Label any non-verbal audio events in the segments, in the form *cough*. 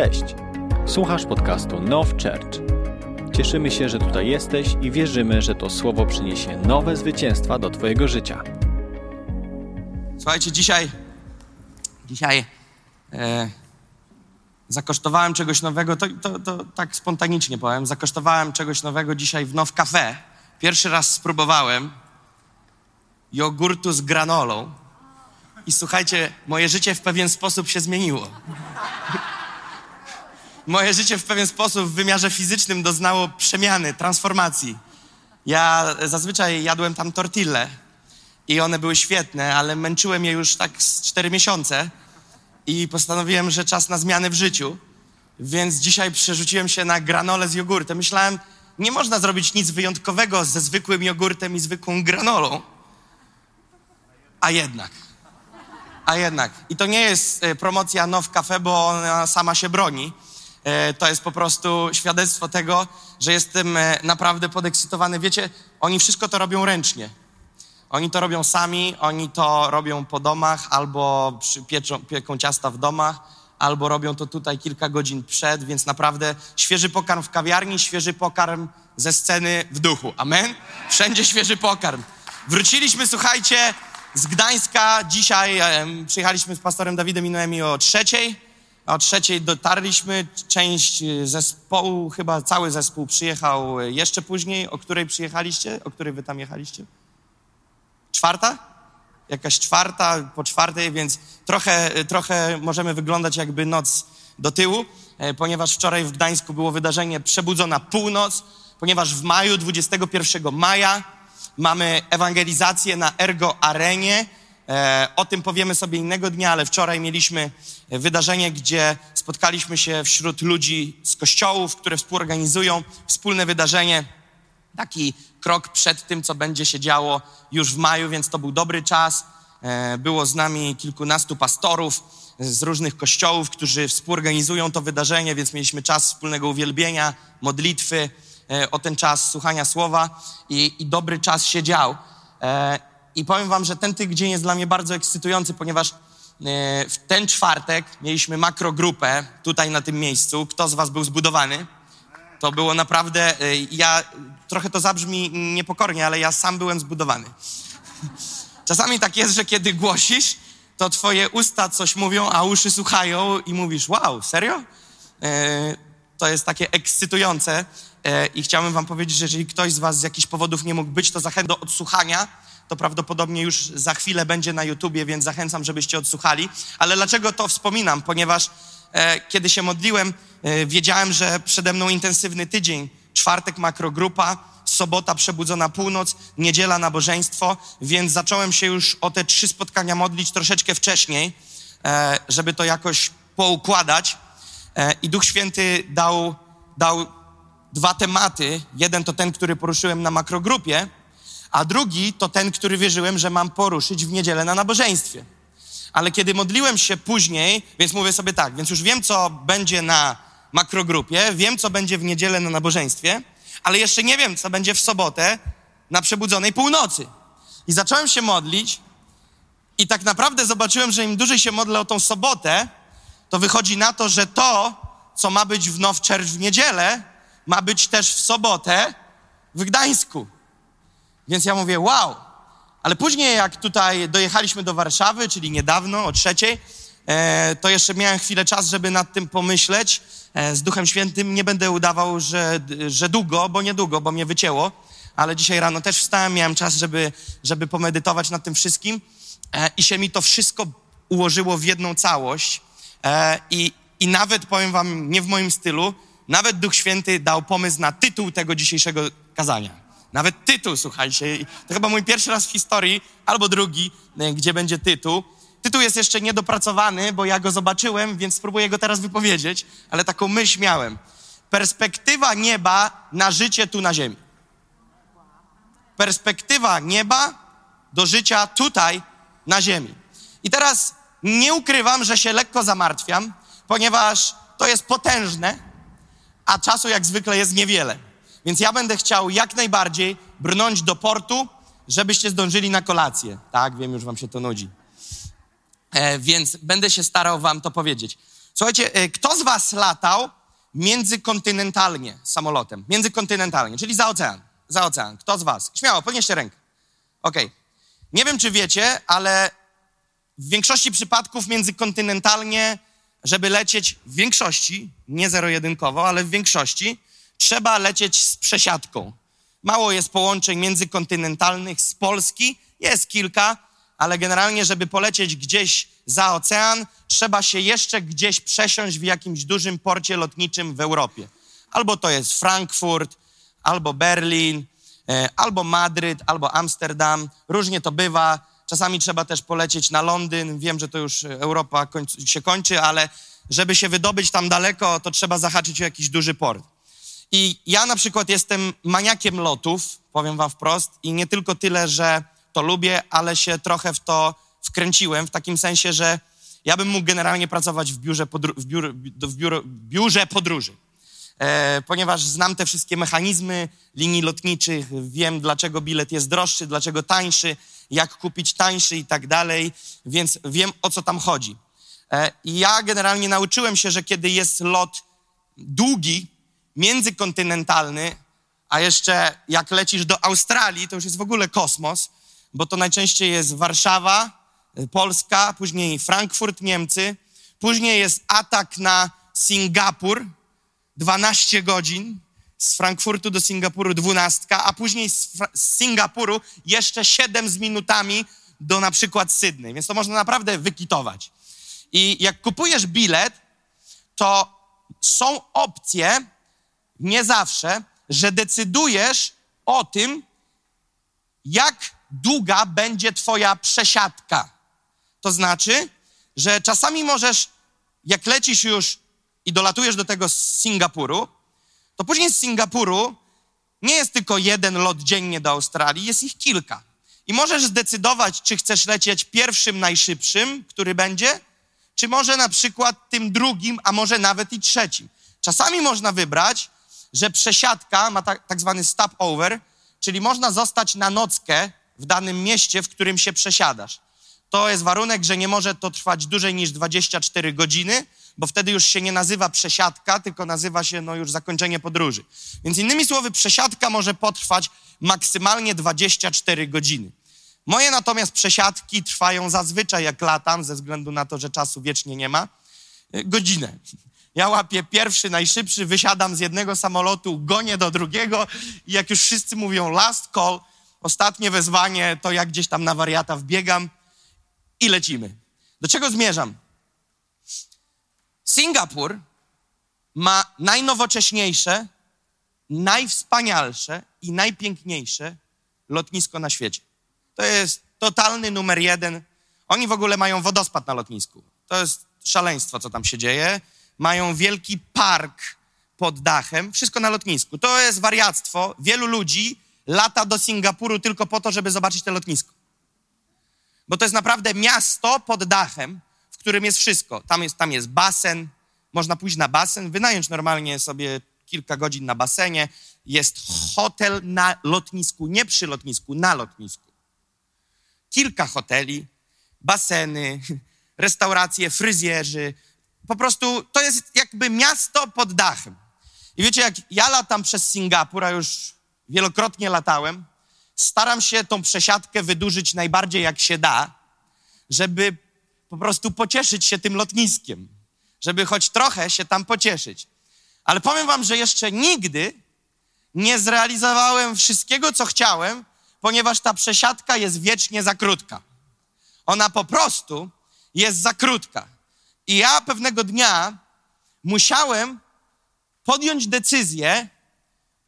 Cześć! Słuchasz podcastu Now Church. Cieszymy się, że tutaj jesteś i wierzymy, że to słowo przyniesie nowe zwycięstwa do Twojego życia. Słuchajcie, dzisiaj, dzisiaj e, zakosztowałem czegoś nowego, to, to, to tak spontanicznie powiem, zakosztowałem czegoś nowego dzisiaj w Now Cafe. Pierwszy raz spróbowałem jogurtu z granolą i słuchajcie, moje życie w pewien sposób się zmieniło. Moje życie w pewien sposób w wymiarze fizycznym doznało przemiany, transformacji. Ja zazwyczaj jadłem tam tortille i one były świetne, ale męczyłem je już tak z cztery miesiące i postanowiłem, że czas na zmiany w życiu. Więc dzisiaj przerzuciłem się na granolę z jogurtem. Myślałem, nie można zrobić nic wyjątkowego ze zwykłym jogurtem i zwykłą granolą. A jednak. A jednak. I to nie jest e, promocja Now Cafe, bo ona sama się broni. E, To jest po prostu świadectwo tego, że jestem e, naprawdę podekscytowany. Wiecie, oni wszystko to robią ręcznie. Oni to robią sami, oni to robią po domach, albo przy- pieczą, pieką ciasta w domach, albo robią to tutaj kilka godzin przed, więc naprawdę świeży pokarm w kawiarni, świeży pokarm ze sceny w duchu. Amen? Wszędzie świeży pokarm. Wróciliśmy, słuchajcie, z Gdańska. Dzisiaj przyjechaliśmy z pastorem Dawidem i Noemi o trzeciej. O trzeciej dotarliśmy. Część zespołu, chyba cały zespół przyjechał jeszcze później. O której przyjechaliście? O której wy tam jechaliście? czwarta? Jakaś czwarta, po czwartej, więc trochę, trochę możemy wyglądać jakby noc do tyłu, e, ponieważ wczoraj w Gdańsku było wydarzenie Przebudzona Północ, ponieważ w maju, 21 maja, mamy ewangelizację na Ergo Arenie. E, O tym powiemy sobie innego dnia, ale wczoraj mieliśmy wydarzenie, gdzie spotkaliśmy się wśród ludzi z kościołów, które współorganizują wspólne wydarzenie taki krok przed tym, co będzie się działo już w maju, więc to był dobry czas. E, Było z nami kilkunastu pastorów z różnych kościołów, którzy współorganizują to wydarzenie, więc mieliśmy czas wspólnego uwielbienia, modlitwy, e, o ten czas słuchania słowa i, i dobry czas się dział. E, I powiem wam, że ten tydzień jest dla mnie bardzo ekscytujący, ponieważ e, w ten czwartek mieliśmy makrogrupę tutaj na tym miejscu. Kto z was był zbudowany? To było naprawdę, y, ja, trochę to zabrzmi niepokornie, ale ja sam byłem zbudowany. *laughs* Czasami tak jest, że kiedy głosisz, to twoje usta coś mówią, a uszy słuchają i mówisz, wow, serio? E, To jest takie ekscytujące E, i chciałbym wam powiedzieć, że jeżeli ktoś z was z jakichś powodów nie mógł być, to zachęcam do odsłuchania. To prawdopodobnie już za chwilę będzie na YouTubie, więc zachęcam, żebyście odsłuchali. Ale dlaczego to wspominam? Ponieważ e, kiedy się modliłem, e, wiedziałem, że przede mną intensywny tydzień. Czwartek makrogrupa, sobota przebudzona północ, niedziela nabożeństwo, więc zacząłem się już o te trzy spotkania modlić troszeczkę wcześniej, e, żeby to jakoś poukładać. E, I Duch Święty dał, dał dwa tematy. Jeden to ten, który poruszyłem na makrogrupie, a drugi to ten, który wierzyłem, że mam poruszyć w niedzielę na nabożeństwie. Ale kiedy modliłem się później, więc mówię sobie tak, więc już wiem, co będzie na makrogrupie, wiem, co będzie w niedzielę na nabożeństwie, ale jeszcze nie wiem, co będzie w sobotę na przebudzonej północy. I zacząłem się modlić i tak naprawdę zobaczyłem, że im dłużej się modlę o tą sobotę, to wychodzi na to, że to, co ma być w Now Church w niedzielę, ma być też w sobotę w Gdańsku. Więc ja mówię, wow. Ale później, jak tutaj dojechaliśmy do Warszawy, czyli niedawno, o trzeciej, e, to jeszcze miałem chwilę czas, żeby nad tym pomyśleć. E, z Duchem Świętym nie będę udawał, że, że długo, bo niedługo, bo mnie wycięło. Ale dzisiaj rano też wstałem, miałem czas, żeby, żeby pomedytować nad tym wszystkim. E, I się mi to wszystko ułożyło w jedną całość. I, I nawet, powiem wam, nie w moim stylu, nawet Duch Święty dał pomysł na tytuł tego dzisiejszego kazania. Nawet tytuł, słuchajcie. To chyba mój pierwszy raz w historii, albo drugi, e, gdzie będzie tytuł. Tytuł jest jeszcze niedopracowany, bo ja go zobaczyłem, więc spróbuję go teraz wypowiedzieć, ale taką myśl miałem. Perspektywa nieba na życie tu na ziemi. Perspektywa nieba do życia tutaj na ziemi. I teraz nie ukrywam, że się lekko zamartwiam, ponieważ to jest potężne, a czasu jak zwykle jest niewiele. Więc ja będę chciał jak najbardziej brnąć do portu, żebyście zdążyli na kolację. Tak, wiem, już wam się to nudzi. E, więc będę się starał wam to powiedzieć. Słuchajcie, e, kto z was latał międzykontynentalnie samolotem? Międzykontynentalnie, czyli za ocean. Za ocean. Kto z was? Śmiało, podnieście rękę. Okej. Okay. Nie wiem, czy wiecie, ale w większości przypadków międzykontynentalnie, żeby lecieć w większości, nie zero-jedynkowo, ale w większości, trzeba lecieć z przesiadką. Mało jest połączeń międzykontynentalnych z Polski, jest kilka, ale generalnie, żeby polecieć gdzieś za ocean, trzeba się jeszcze gdzieś przesiąść w jakimś dużym porcie lotniczym w Europie. Albo to jest Frankfurt, albo Berlin, e, albo Madryt, albo Amsterdam. Różnie to bywa. Czasami trzeba też polecieć na Londyn. Wiem, że to już Europa się kończy, ale żeby się wydobyć tam daleko, to trzeba zahaczyć o jakiś duży port. I ja na przykład jestem maniakiem lotów, powiem wam wprost, i nie tylko tyle, że to lubię, ale się trochę w to wkręciłem, w takim sensie, że ja bym mógł generalnie pracować w biurze, podru- w biur, w biur, biurze podróży. E, ponieważ znam te wszystkie mechanizmy linii lotniczych, wiem dlaczego bilet jest droższy, dlaczego tańszy, jak kupić tańszy i tak dalej, więc wiem o co tam chodzi. E, ja generalnie nauczyłem się, że kiedy jest lot długi, międzykontynentalny, a jeszcze jak lecisz do Australii, to już jest w ogóle kosmos, bo to najczęściej jest Warszawa, y, Polska, później Frankfurt, Niemcy, później jest atak na Singapur, 12 godzin, z Frankfurtu do Singapuru 12, a później z, z Singapuru jeszcze 7 z minutami do na przykład Sydney, więc to można naprawdę wykitować. I jak kupujesz bilet, to są opcje, nie zawsze, że decydujesz o tym, jak długa będzie Twoja przesiadka. To znaczy, że czasami możesz, jak lecisz już i dolatujesz do tego z Singapuru, to później z Singapuru nie jest tylko jeden lot dziennie do Australii, jest ich kilka. I możesz zdecydować, czy chcesz lecieć pierwszym, najszybszym, który będzie, czy może na przykład tym drugim, a może nawet i trzecim. Czasami można wybrać, że przesiadka ma tak, tak zwany stopover, czyli można zostać na nockę w danym mieście, w którym się przesiadasz. To jest warunek, że nie może to trwać dłużej niż 24 godziny, bo wtedy już się nie nazywa przesiadka, tylko nazywa się no już zakończenie podróży. Więc innymi słowy, przesiadka może potrwać maksymalnie 24 godziny. Moje natomiast przesiadki trwają zazwyczaj, jak latam, ze względu na to, że czasu wiecznie nie ma, godzinę. Ja łapię pierwszy, najszybszy, wysiadam z jednego samolotu, gonię do drugiego i jak już wszyscy mówią last call, ostatnie wezwanie, to jak gdzieś tam na wariata wbiegam i lecimy. Do czego zmierzam? Singapur ma najnowocześniejsze, najwspanialsze i najpiękniejsze lotnisko na świecie. To jest totalny numer jeden. Oni w ogóle mają wodospad na lotnisku. To jest szaleństwo, co tam się dzieje mają wielki park pod dachem, wszystko na lotnisku. To jest wariactwo. Wielu ludzi lata do Singapuru tylko po to, żeby zobaczyć to lotnisko. Bo to jest naprawdę miasto pod dachem, w którym jest wszystko. Tam jest, tam jest basen, można pójść na basen, wynająć normalnie sobie kilka godzin na basenie. Jest hotel na lotnisku, nie przy lotnisku, na lotnisku. Kilka hoteli, baseny, *laughs* restauracje, fryzjerzy, po prostu to jest jakby miasto pod dachem. I wiecie, jak ja latam przez Singapur, a już wielokrotnie latałem, staram się tą przesiadkę wydłużyć najbardziej jak się da, żeby po prostu pocieszyć się tym lotniskiem, żeby choć trochę się tam pocieszyć. Ale powiem wam, że jeszcze nigdy nie zrealizowałem wszystkiego, co chciałem, ponieważ ta przesiadka jest wiecznie za krótka. Ona po prostu jest za krótka. I ja pewnego dnia musiałem podjąć decyzję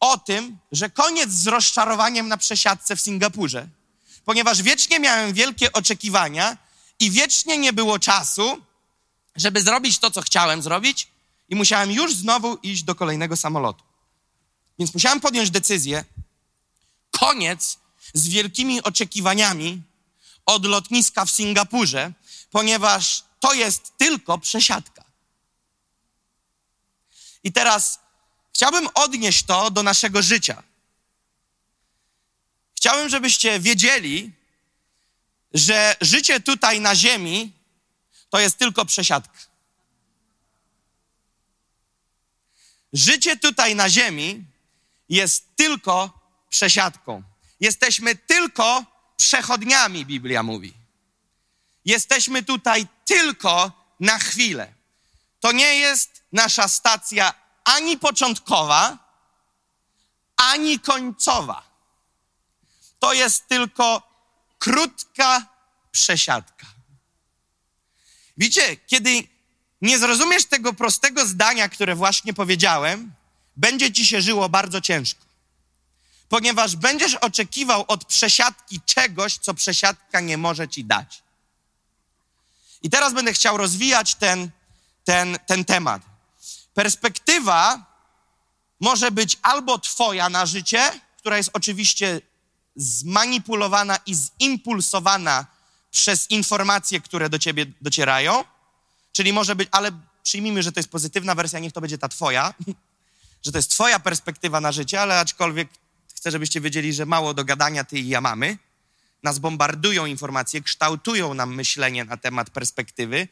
o tym, że koniec z rozczarowaniem na przesiadce w Singapurze, ponieważ wiecznie miałem wielkie oczekiwania i wiecznie nie było czasu, żeby zrobić to, co chciałem zrobić, i musiałem już znowu iść do kolejnego samolotu. Więc musiałem podjąć decyzję, koniec z wielkimi oczekiwaniami od lotniska w Singapurze, ponieważ to jest tylko przesiadka. I teraz chciałbym odnieść to do naszego życia. Chciałbym, żebyście wiedzieli, że życie tutaj na ziemi to jest tylko przesiadka. życie tutaj na ziemi jest tylko przesiadką. Jesteśmy tylko przechodniami, Biblia mówi. Jesteśmy tutaj tylko na chwilę. To nie jest nasza stacja ani początkowa, ani końcowa. To jest tylko krótka przesiadka. Widzicie, kiedy nie zrozumiesz tego prostego zdania, które właśnie powiedziałem, będzie ci się żyło bardzo ciężko. Ponieważ będziesz oczekiwał od przesiadki czegoś, co przesiadka nie może ci dać. I teraz będę chciał rozwijać ten, ten, ten temat. Perspektywa może być albo Twoja na życie, która jest oczywiście zmanipulowana i zimpulsowana przez informacje, które do Ciebie docierają, czyli może być, ale przyjmijmy, że to jest pozytywna wersja, niech to będzie ta Twoja, że to jest Twoja perspektywa na życie, ale aczkolwiek chcę, żebyście wiedzieli, że mało do gadania Ty i ja mamy. Nas bombardują informacje, kształtują nam myślenie na temat perspektywy,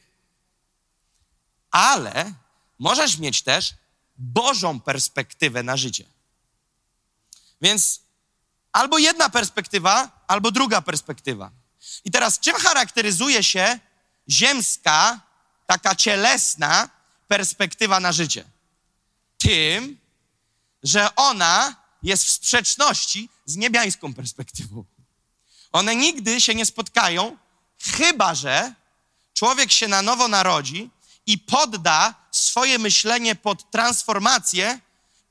ale możesz mieć też Bożą perspektywę na życie. Więc albo jedna perspektywa, albo druga perspektywa. I teraz, czym charakteryzuje się ziemska, taka cielesna perspektywa na życie? Tym, że ona jest w sprzeczności z niebiańską perspektywą. One nigdy się nie spotkają, chyba że człowiek się na nowo narodzi i podda swoje myślenie pod transformację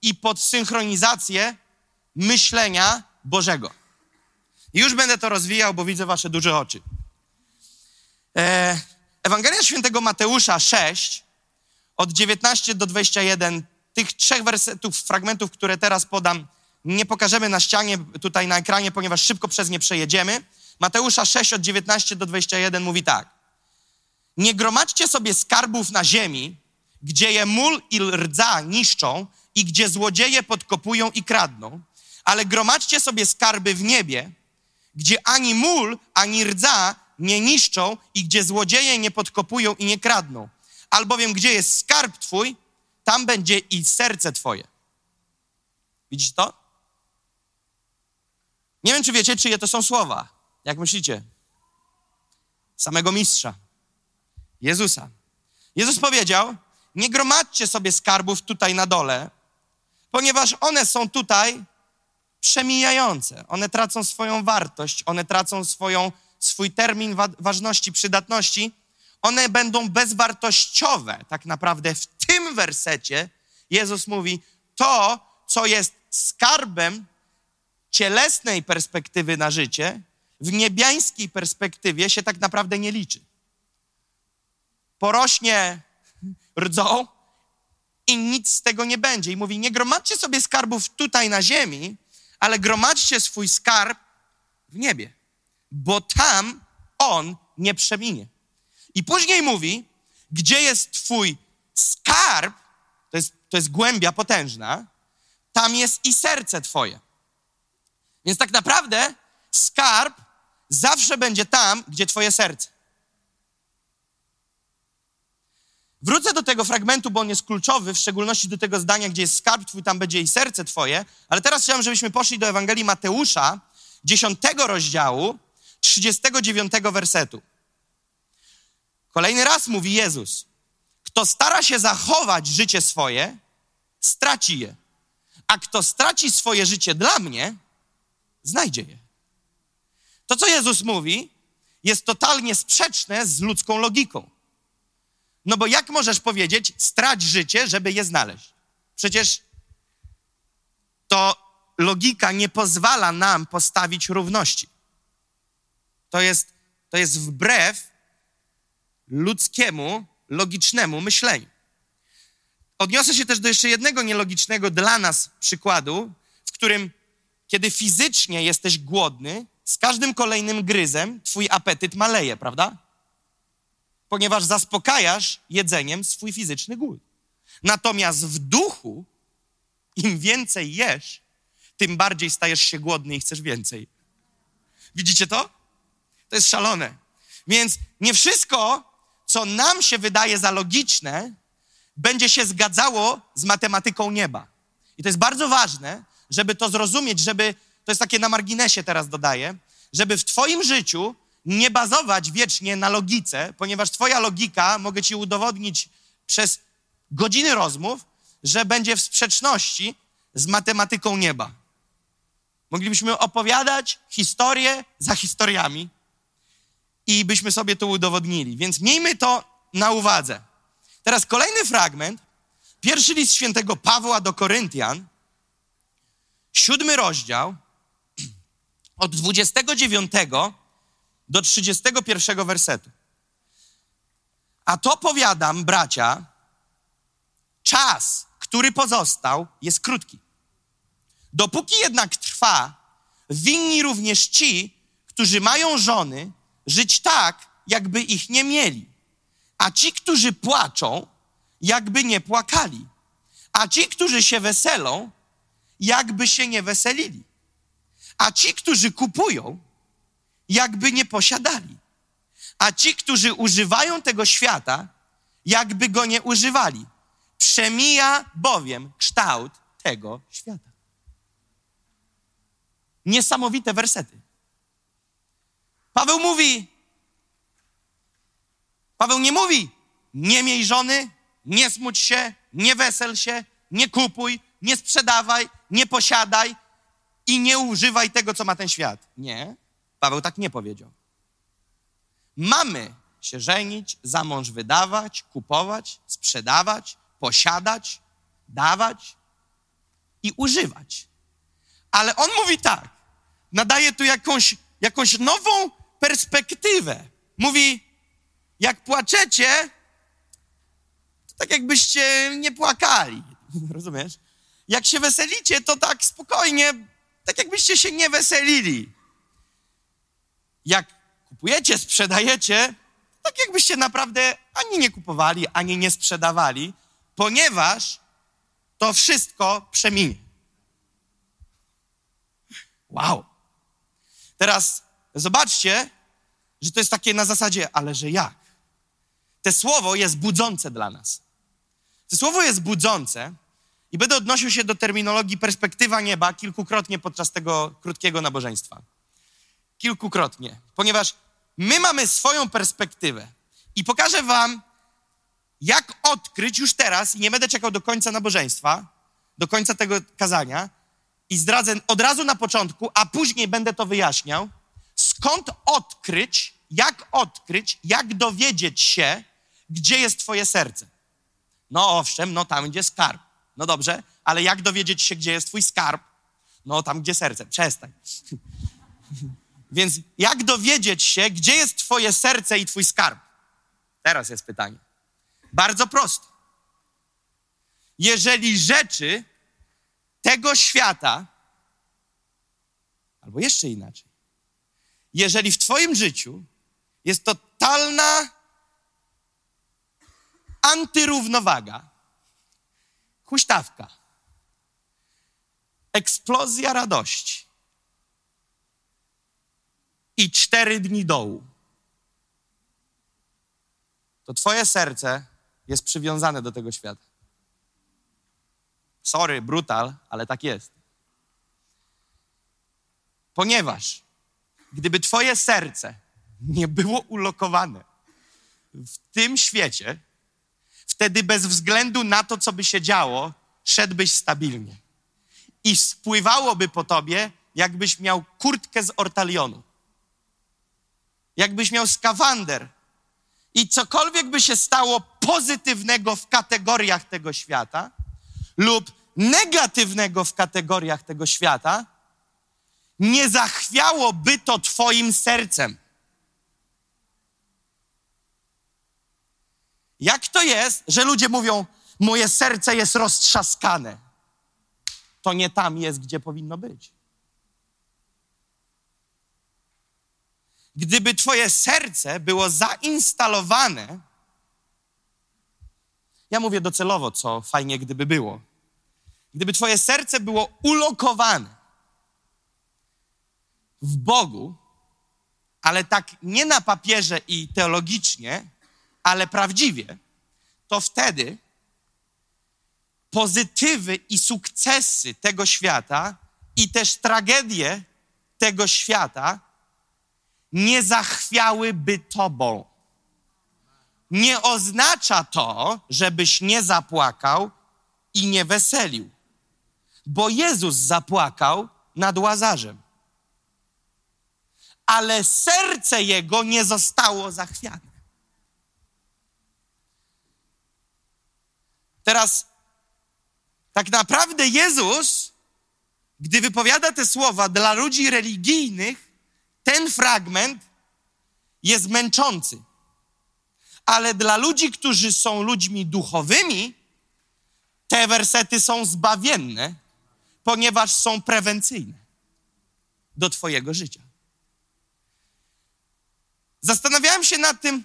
i pod synchronizację myślenia Bożego. Już będę to rozwijał, bo widzę wasze duże oczy. E, Ewangelia Świętego Mateusza 6, od 19 do 21, tych trzech wersetów, fragmentów, które teraz podam, nie pokażemy na ścianie, tutaj na ekranie, ponieważ szybko przez nie przejedziemy. Mateusza 6, od 19 do 21 mówi tak. Nie gromadźcie sobie skarbów na ziemi, gdzie je mól i rdza niszczą i gdzie złodzieje podkopują i kradną, ale gromadźcie sobie skarby w niebie, gdzie ani mól, ani rdza nie niszczą i gdzie złodzieje nie podkopują i nie kradną. Albowiem gdzie jest skarb twój, tam będzie i serce twoje. Widzisz to? Nie wiem, czy wiecie, czyje to są słowa. Jak myślicie? Samego mistrza. Jezusa. Jezus powiedział: Nie gromadźcie sobie skarbów tutaj na dole, ponieważ one są tutaj przemijające. One tracą swoją wartość, one tracą swoją, swój termin wa ważności, przydatności. One będą bezwartościowe. Tak naprawdę w tym wersecie Jezus mówi: To, co jest skarbem cielesnej perspektywy na życie, w niebiańskiej perspektywie się tak naprawdę nie liczy porośnie rdzą i nic z tego nie będzie. I mówi, nie gromadźcie sobie skarbów tutaj na ziemi, ale gromadźcie swój skarb w niebie, bo tam on nie przeminie. I później mówi, gdzie jest twój skarb, to jest, to jest głębia potężna, tam jest i serce twoje. Więc tak naprawdę skarb zawsze będzie tam, gdzie twoje serce. Wrócę do tego fragmentu, bo on jest kluczowy, w szczególności do tego zdania, gdzie jest skarb twój, tam będzie i serce twoje. Ale teraz chciałem, żebyśmy poszli do Ewangelii Mateusza, 10 rozdziału, 39 wersetu. Kolejny raz mówi Jezus: Kto stara się zachować życie swoje, straci je. A kto straci swoje życie dla mnie, znajdzie je. To, co Jezus mówi, jest totalnie sprzeczne z ludzką logiką. No bo jak możesz powiedzieć, strać życie, żeby je znaleźć? Przecież to logika nie pozwala nam postawić równości. To jest, to jest wbrew ludzkiemu, logicznemu myśleniu. Odniosę się też do jeszcze jednego nielogicznego dla nas przykładu, w którym, kiedy fizycznie jesteś głodny, z każdym kolejnym gryzem twój apetyt maleje, prawda? ponieważ zaspokajasz jedzeniem swój fizyczny głód. Natomiast w duchu, im więcej jesz, tym bardziej stajesz się głodny i chcesz więcej. Widzicie to? To jest szalone. Więc nie wszystko, co nam się wydaje za logiczne, będzie się zgadzało z matematyką nieba. I to jest bardzo ważne, żeby to zrozumieć, żeby, to jest takie na marginesie teraz dodaję, żeby w Twoim życiu nie bazować wiecznie na logice, ponieważ Twoja logika, mogę Ci udowodnić przez godziny rozmów, że będzie w sprzeczności z matematyką nieba. Moglibyśmy opowiadać historię za historiami i byśmy sobie to udowodnili. Więc miejmy to na uwadze. Teraz kolejny fragment. Pierwszy list świętego Pawła do Koryntian, siódmy rozdział, od 29 do 31 wersetu. A to powiadam, bracia, czas, który pozostał, jest krótki. Dopóki jednak trwa, winni również ci, którzy mają żony, żyć tak, jakby ich nie mieli. A ci, którzy płaczą, jakby nie płakali. A ci, którzy się weselą, jakby się nie weselili. A ci, którzy kupują, jakby nie posiadali. A ci, którzy używają tego świata, jakby go nie używali. Przemija bowiem kształt tego świata. Niesamowite wersety. Paweł mówi, Paweł nie mówi, nie miej żony, nie smuć się, nie wesel się, nie kupuj, nie sprzedawaj, nie posiadaj i nie używaj tego, co ma ten świat. Nie, Paweł tak nie powiedział. Mamy się żenić, za mąż wydawać, kupować, sprzedawać, posiadać, dawać i używać. Ale on mówi tak, nadaje tu jakąś, jakąś nową perspektywę. Mówi, jak płaczecie, to tak jakbyście nie płakali. *laughs* Rozumiesz? Jak się weselicie, to tak spokojnie, tak jakbyście się nie weselili. Jak kupujecie, sprzedajecie, tak jakbyście naprawdę ani nie kupowali, ani nie sprzedawali, ponieważ to wszystko przeminie. Wow. Teraz zobaczcie, że to jest takie na zasadzie, ale że jak? Te słowo jest budzące dla nas. To słowo jest budzące i będę odnosił się do terminologii perspektywa nieba kilkukrotnie podczas tego krótkiego nabożeństwa. Kilkukrotnie, ponieważ my mamy swoją perspektywę i pokażę wam, jak odkryć już teraz, i nie będę czekał do końca nabożeństwa, do końca tego kazania, i zdradzę od razu na początku, a później będę to wyjaśniał, skąd odkryć, jak odkryć, jak dowiedzieć się, gdzie jest Twoje serce. No owszem, no tam, gdzie skarb. No dobrze, ale jak dowiedzieć się, gdzie jest Twój skarb? No tam, gdzie serce. Przestań. *laughs* Więc jak dowiedzieć się, gdzie jest Twoje serce i Twój skarb? Teraz jest pytanie. Bardzo proste. Jeżeli rzeczy tego świata, albo jeszcze inaczej, jeżeli w Twoim życiu jest totalna antyrównowaga, huśtawka, eksplozja radości i cztery dni dołu, to Twoje serce jest przywiązane do tego świata. Sorry, brutal, ale tak jest. Ponieważ gdyby Twoje serce nie było ulokowane w tym świecie, wtedy bez względu na to, co by się działo, szedłbyś stabilnie. I spływałoby po tobie, jakbyś miał kurtkę z ortalionu. Jakbyś miał skawander. I cokolwiek by się stało pozytywnego w kategoriach tego świata lub negatywnego w kategoriach tego świata, nie zachwiałoby to Twoim sercem. Jak to jest, że ludzie mówią, moje serce jest roztrzaskane? To nie tam jest, gdzie powinno być. Gdyby Twoje serce było zainstalowane, ja mówię docelowo, co fajnie gdyby było. Gdyby Twoje serce było ulokowane w Bogu, ale tak nie na papierze i teologicznie, ale prawdziwie, to wtedy pozytywy i sukcesy tego świata i też tragedie tego świata nie zachwiałyby tobą. Nie oznacza to, żebyś nie zapłakał i nie weselił, bo Jezus zapłakał nad Łazarzem. Ale serce jego nie zostało zachwiane. Teraz, tak naprawdę Jezus, gdy wypowiada te słowa dla ludzi religijnych, ten fragment jest męczący. Ale dla ludzi, którzy są ludźmi duchowymi, te wersety są zbawienne, ponieważ są prewencyjne do Twojego życia. Zastanawiałem się nad tym,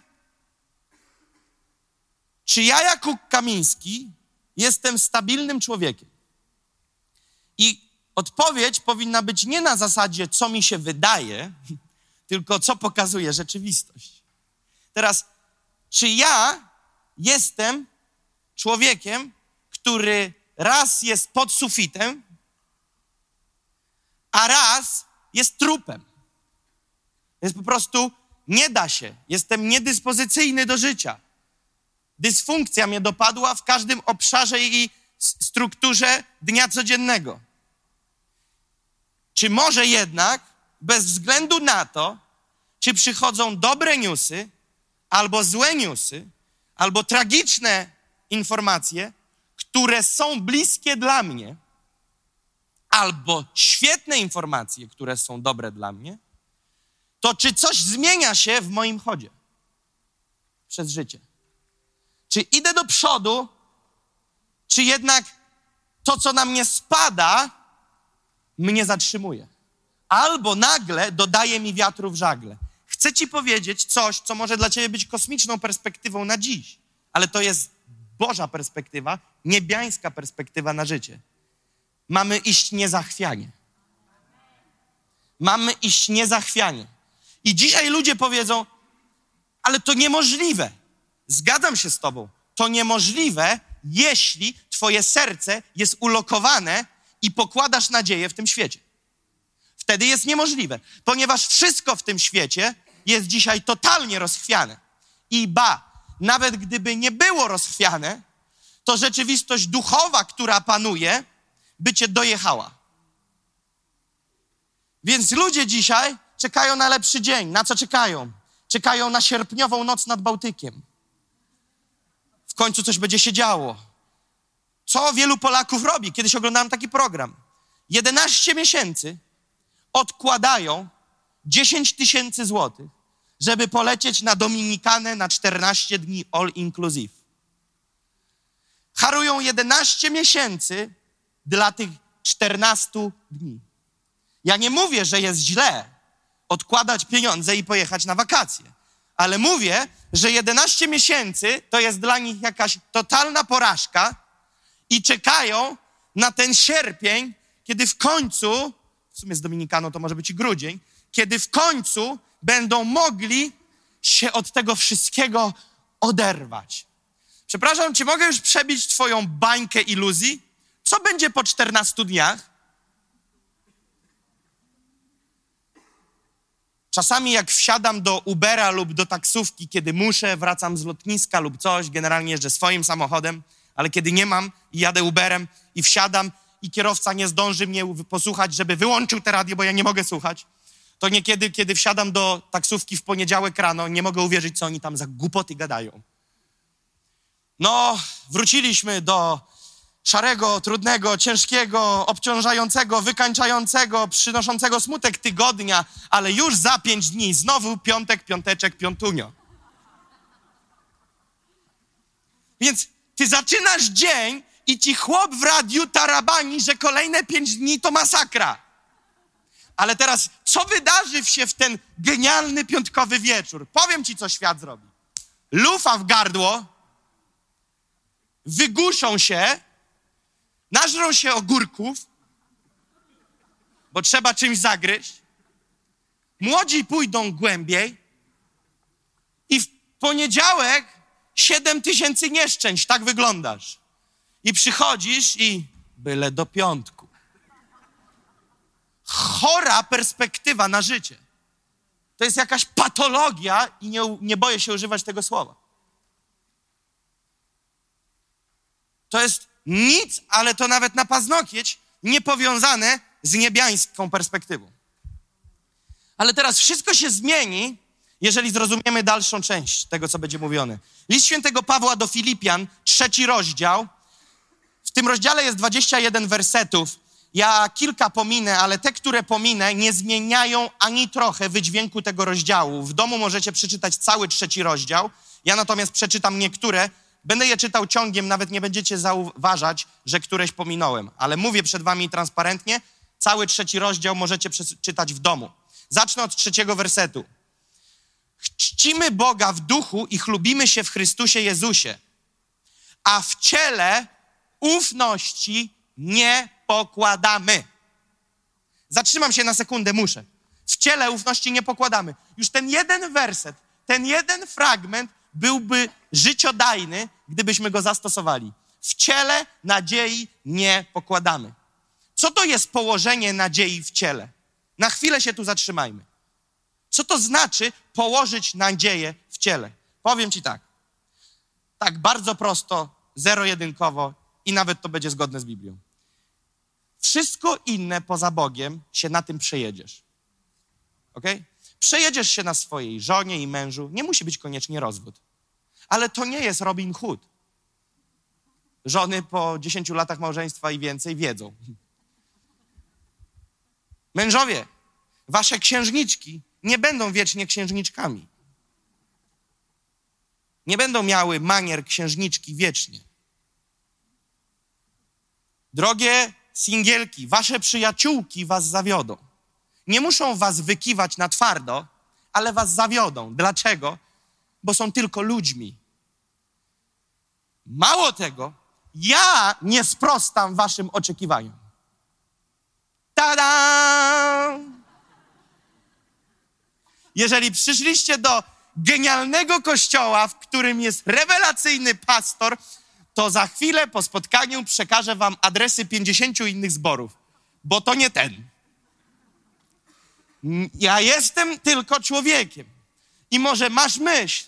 czy ja jako Kamiński jestem stabilnym człowiekiem. I odpowiedź powinna być nie na zasadzie, co mi się wydaje, *laughs* tylko co pokazuje rzeczywistość. Teraz, czy ja jestem człowiekiem, który raz jest pod sufitem, a raz jest trupem. Jest po prostu nie da się. Jestem niedyspozycyjny do życia. Dysfunkcja mnie dopadła w każdym obszarze i strukturze dnia codziennego. Czy może jednak, bez względu na to, czy przychodzą dobre newsy, albo złe newsy, albo tragiczne informacje, które są bliskie dla mnie, albo świetne informacje, które są dobre dla mnie, to czy coś zmienia się w moim chodzie przez życie? Czy idę do przodu, czy jednak to, co na mnie spada, mnie zatrzymuje? Albo nagle dodaje mi wiatru w żagle. Chcę ci powiedzieć coś, co może dla ciebie być kosmiczną perspektywą na dziś, ale to jest Boża perspektywa, niebiańska perspektywa na życie. Mamy iść niezachwianie. Mamy iść niezachwianie. I dzisiaj ludzie powiedzą, ale to niemożliwe. Zgadzam się z Tobą. To niemożliwe, jeśli Twoje serce jest ulokowane i pokładasz nadzieję w tym świecie. Wtedy jest niemożliwe, ponieważ wszystko w tym świecie jest dzisiaj totalnie rozchwiane. I ba, nawet gdyby nie było rozchwiane, to rzeczywistość duchowa, która panuje, by cię dojechała. Więc ludzie dzisiaj czekają na lepszy dzień. Na co czekają? Czekają na sierpniową noc nad Bałtykiem. W końcu coś będzie się działo. Co wielu Polaków robi? Kiedyś oglądałem taki program. 11 miesięcy odkładają 10 tysięcy złotych, żeby polecieć na Dominikanę na 14 dni all inclusive. Harują 11 miesięcy dla tych 14 dni. Ja nie mówię, że jest źle odkładać pieniądze i pojechać na wakacje, ale mówię, że 11 miesięcy to jest dla nich jakaś totalna porażka i czekają na ten sierpień, kiedy w końcu, w sumie z Dominikaną to może być i grudzień, kiedy w końcu będą mogli się od tego wszystkiego oderwać. Przepraszam, czy mogę już przebić Twoją bańkę iluzji? Co będzie po 14 dniach? Czasami jak wsiadam do Ubera lub do taksówki, kiedy muszę, wracam z lotniska lub coś, generalnie jeżdżę swoim samochodem, ale kiedy nie mam i jadę Uberem i wsiadam i kierowca nie zdąży mnie posłuchać, żeby wyłączył te radio, bo ja nie mogę słuchać, to niekiedy, kiedy wsiadam do taksówki w poniedziałek rano, nie mogę uwierzyć, co oni tam za głupoty gadają. No, wróciliśmy do szarego, trudnego, ciężkiego, obciążającego, wykańczającego, przynoszącego smutek tygodnia, ale już za pięć dni znowu piątek, piąteczek, piątunio. Więc ty zaczynasz dzień i ci chłop w radiu tarabani, że kolejne pięć dni to masakra. Ale teraz, co wydarzy się w ten genialny piątkowy wieczór? Powiem ci, co świat zrobi. Lufa w gardło, wyguszą się, nażrą się ogórków, bo trzeba czymś zagryźć. Młodzi pójdą głębiej i w poniedziałek siedem tysięcy nieszczęść, tak wyglądasz. I przychodzisz i byle do piątku. Chora perspektywa na życie. To jest jakaś patologia i nie, nie boję się używać tego słowa. To jest nic, ale to nawet na paznokieć niepowiązane z niebiańską perspektywą. Ale teraz wszystko się zmieni, jeżeli zrozumiemy dalszą część tego, co będzie mówione. List świętego Pawła do Filipian, trzeci rozdział. W tym rozdziale jest 21 wersetów. Ja kilka pominę, ale te, które pominę, nie zmieniają ani trochę wydźwięku tego rozdziału. W domu możecie przeczytać cały trzeci rozdział. Ja natomiast przeczytam niektóre. Będę je czytał ciągiem, nawet nie będziecie zauważać, że któreś pominąłem. Ale mówię przed wami transparentnie, cały trzeci rozdział możecie przeczytać w domu. Zacznę od trzeciego wersetu. Czcimy Boga w duchu i chlubimy się w Chrystusie Jezusie, a w ciele ufności nie pokładamy. Zatrzymam się na sekundę, muszę. W ciele ufności nie pokładamy. Już ten jeden werset, ten jeden fragment byłby życiodajny, gdybyśmy go zastosowali. W ciele nadziei nie pokładamy. Co to jest położenie nadziei w ciele? Na chwilę się tu zatrzymajmy. Co to znaczy położyć nadzieję w ciele? Powiem Ci tak. Tak, bardzo prosto, zero-jedynkowo i nawet to będzie zgodne z Biblią. Wszystko inne poza Bogiem się na tym przejedziesz. Ok? Przejedziesz się na swojej żonie i mężu. Nie musi być koniecznie rozwód. Ale to nie jest Robin Hood. Żony po 10 latach małżeństwa i więcej wiedzą. Mężowie, wasze księżniczki nie będą wiecznie księżniczkami. Nie będą miały manier księżniczki wiecznie. Drogie singielki, wasze przyjaciółki was zawiodą. Nie muszą was wykiwać na twardo, ale was zawiodą. Dlaczego? Bo są tylko ludźmi. Mało tego, ja nie sprostam waszym oczekiwaniom. Tada! Jeżeli przyszliście do genialnego kościoła, w którym jest rewelacyjny pastor, to za chwilę po spotkaniu przekażę wam adresy 50 innych zborów, bo to nie ten. Ja jestem tylko człowiekiem. I może masz myśl,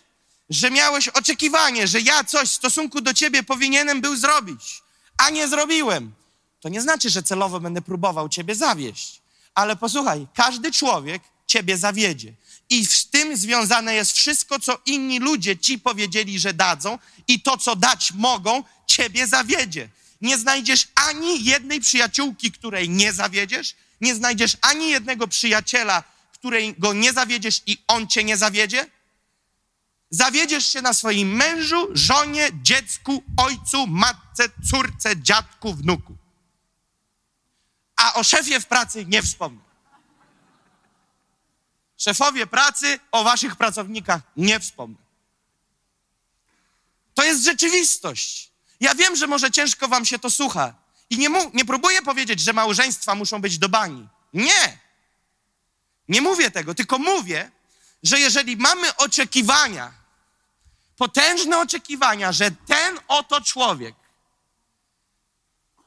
że miałeś oczekiwanie, że ja coś w stosunku do ciebie powinienem był zrobić, a nie zrobiłem. To nie znaczy, że celowo będę próbował ciebie zawieść. Ale posłuchaj, każdy człowiek ciebie zawiedzie. I z tym związane jest wszystko, co inni ludzie ci powiedzieli, że dadzą, i to, co dać mogą, ciebie zawiedzie. Nie znajdziesz ani jednej przyjaciółki, której nie zawiedziesz, nie znajdziesz ani jednego przyjaciela, której go nie zawiedziesz i on cię nie zawiedzie. Zawiedziesz się na swoim mężu, żonie, dziecku, ojcu, matce, córce, dziadku, wnuku. A o szefie w pracy nie wspomnę. Szefowie pracy o waszych pracownikach nie wspomnę. To jest rzeczywistość. Ja wiem, że może ciężko wam się to słucha. I nie, mu, nie próbuję powiedzieć, że małżeństwa muszą być do bani. Nie. Nie mówię tego, tylko mówię, że jeżeli mamy oczekiwania, potężne oczekiwania, że ten oto człowiek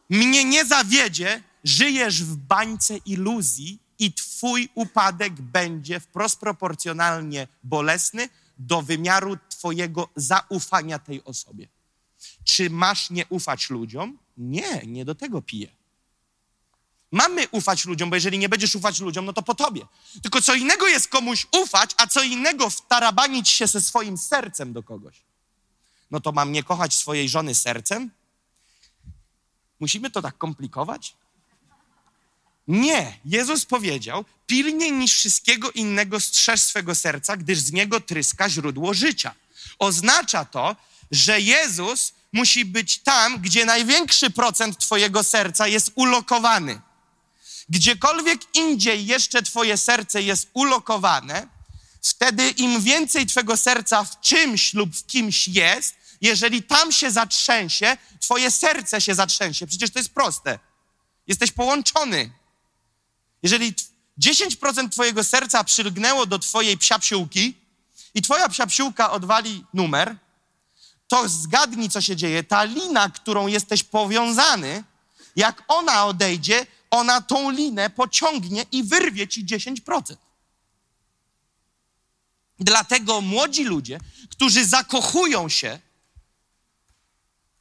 mnie nie zawiedzie, żyjesz w bańce iluzji i twój upadek będzie wprost proporcjonalnie bolesny do wymiaru twojego zaufania tej osobie. Czy masz nie ufać ludziom? Nie, nie do tego piję. Mamy ufać ludziom, bo jeżeli nie będziesz ufać ludziom, no to po tobie. Tylko co innego jest komuś ufać, a co innego wtarabanić się ze swoim sercem do kogoś. No to mam nie kochać swojej żony sercem? Musimy to tak komplikować? Nie. Jezus powiedział, pilniej niż wszystkiego innego strzeż swego serca, gdyż z niego tryska źródło życia. Oznacza to, że Jezus musi być tam, gdzie największy procent Twojego serca jest ulokowany. Gdziekolwiek indziej jeszcze Twoje serce jest ulokowane, wtedy im więcej Twojego serca w czymś lub w kimś jest, jeżeli tam się zatrzęsie, Twoje serce się zatrzęsie. Przecież to jest proste. Jesteś połączony. Jeżeli 10% Twojego serca przylgnęło do Twojej psiapsiółki i Twoja psiapsiółka odwali numer, to zgadnij, co się dzieje. Ta lina, którą jesteś powiązany, jak ona odejdzie, ona tą linę pociągnie i wyrwie ci 10%. Dlatego młodzi ludzie, którzy zakochują się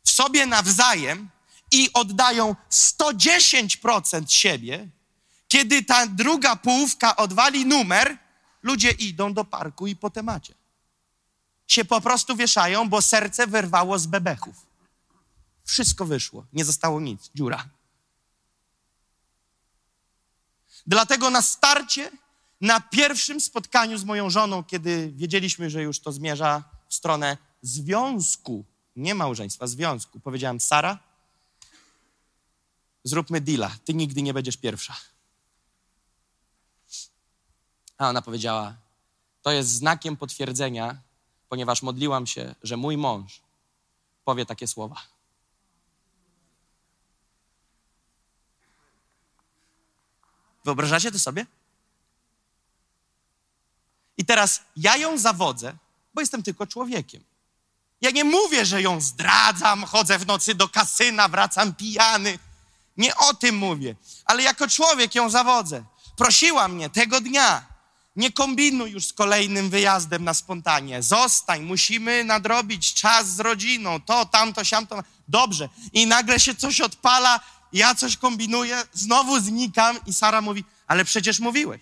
w sobie nawzajem i oddają 110% siebie, kiedy ta druga połówka odwali numer, ludzie idą do parku i po temacie. Się po prostu wieszają, bo serce wyrwało z bebechów. Wszystko wyszło, nie zostało nic, dziura. Dlatego na starcie, na pierwszym spotkaniu z moją żoną, kiedy wiedzieliśmy, że już to zmierza w stronę związku, nie małżeństwa, związku, powiedziałem: Sara, zróbmy deala, ty nigdy nie będziesz pierwsza. A ona powiedziała: To jest znakiem potwierdzenia, ponieważ modliłam się, że mój mąż powie takie słowa. Wyobrażacie to sobie? I teraz ja ją zawodzę, bo jestem tylko człowiekiem. Ja nie mówię, że ją zdradzam, chodzę w nocy do kasyna, wracam pijany. Nie o tym mówię, ale jako człowiek ją zawodzę. Prosiła mnie tego dnia, nie kombinuj już z kolejnym wyjazdem na spontanie. Zostań, musimy nadrobić czas z rodziną, to, tamto, siamto. Dobrze. I nagle się coś odpala, ja coś kombinuję, znowu znikam i Sara mówi, ale przecież mówiłeś.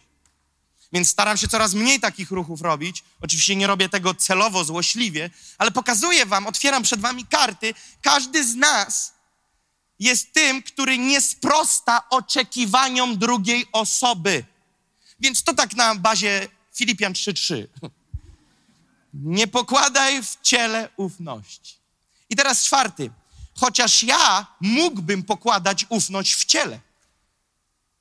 Więc staram się coraz mniej takich ruchów robić. Oczywiście nie robię tego celowo, złośliwie, ale pokazuję wam, otwieram przed wami karty. Każdy z nas jest tym, który nie sprosta oczekiwaniom drugiej osoby. Więc to tak na bazie Filipian 3:3. Nie pokładaj w ciele ufności. I teraz czwarty. Chociaż ja mógłbym pokładać ufność w ciele.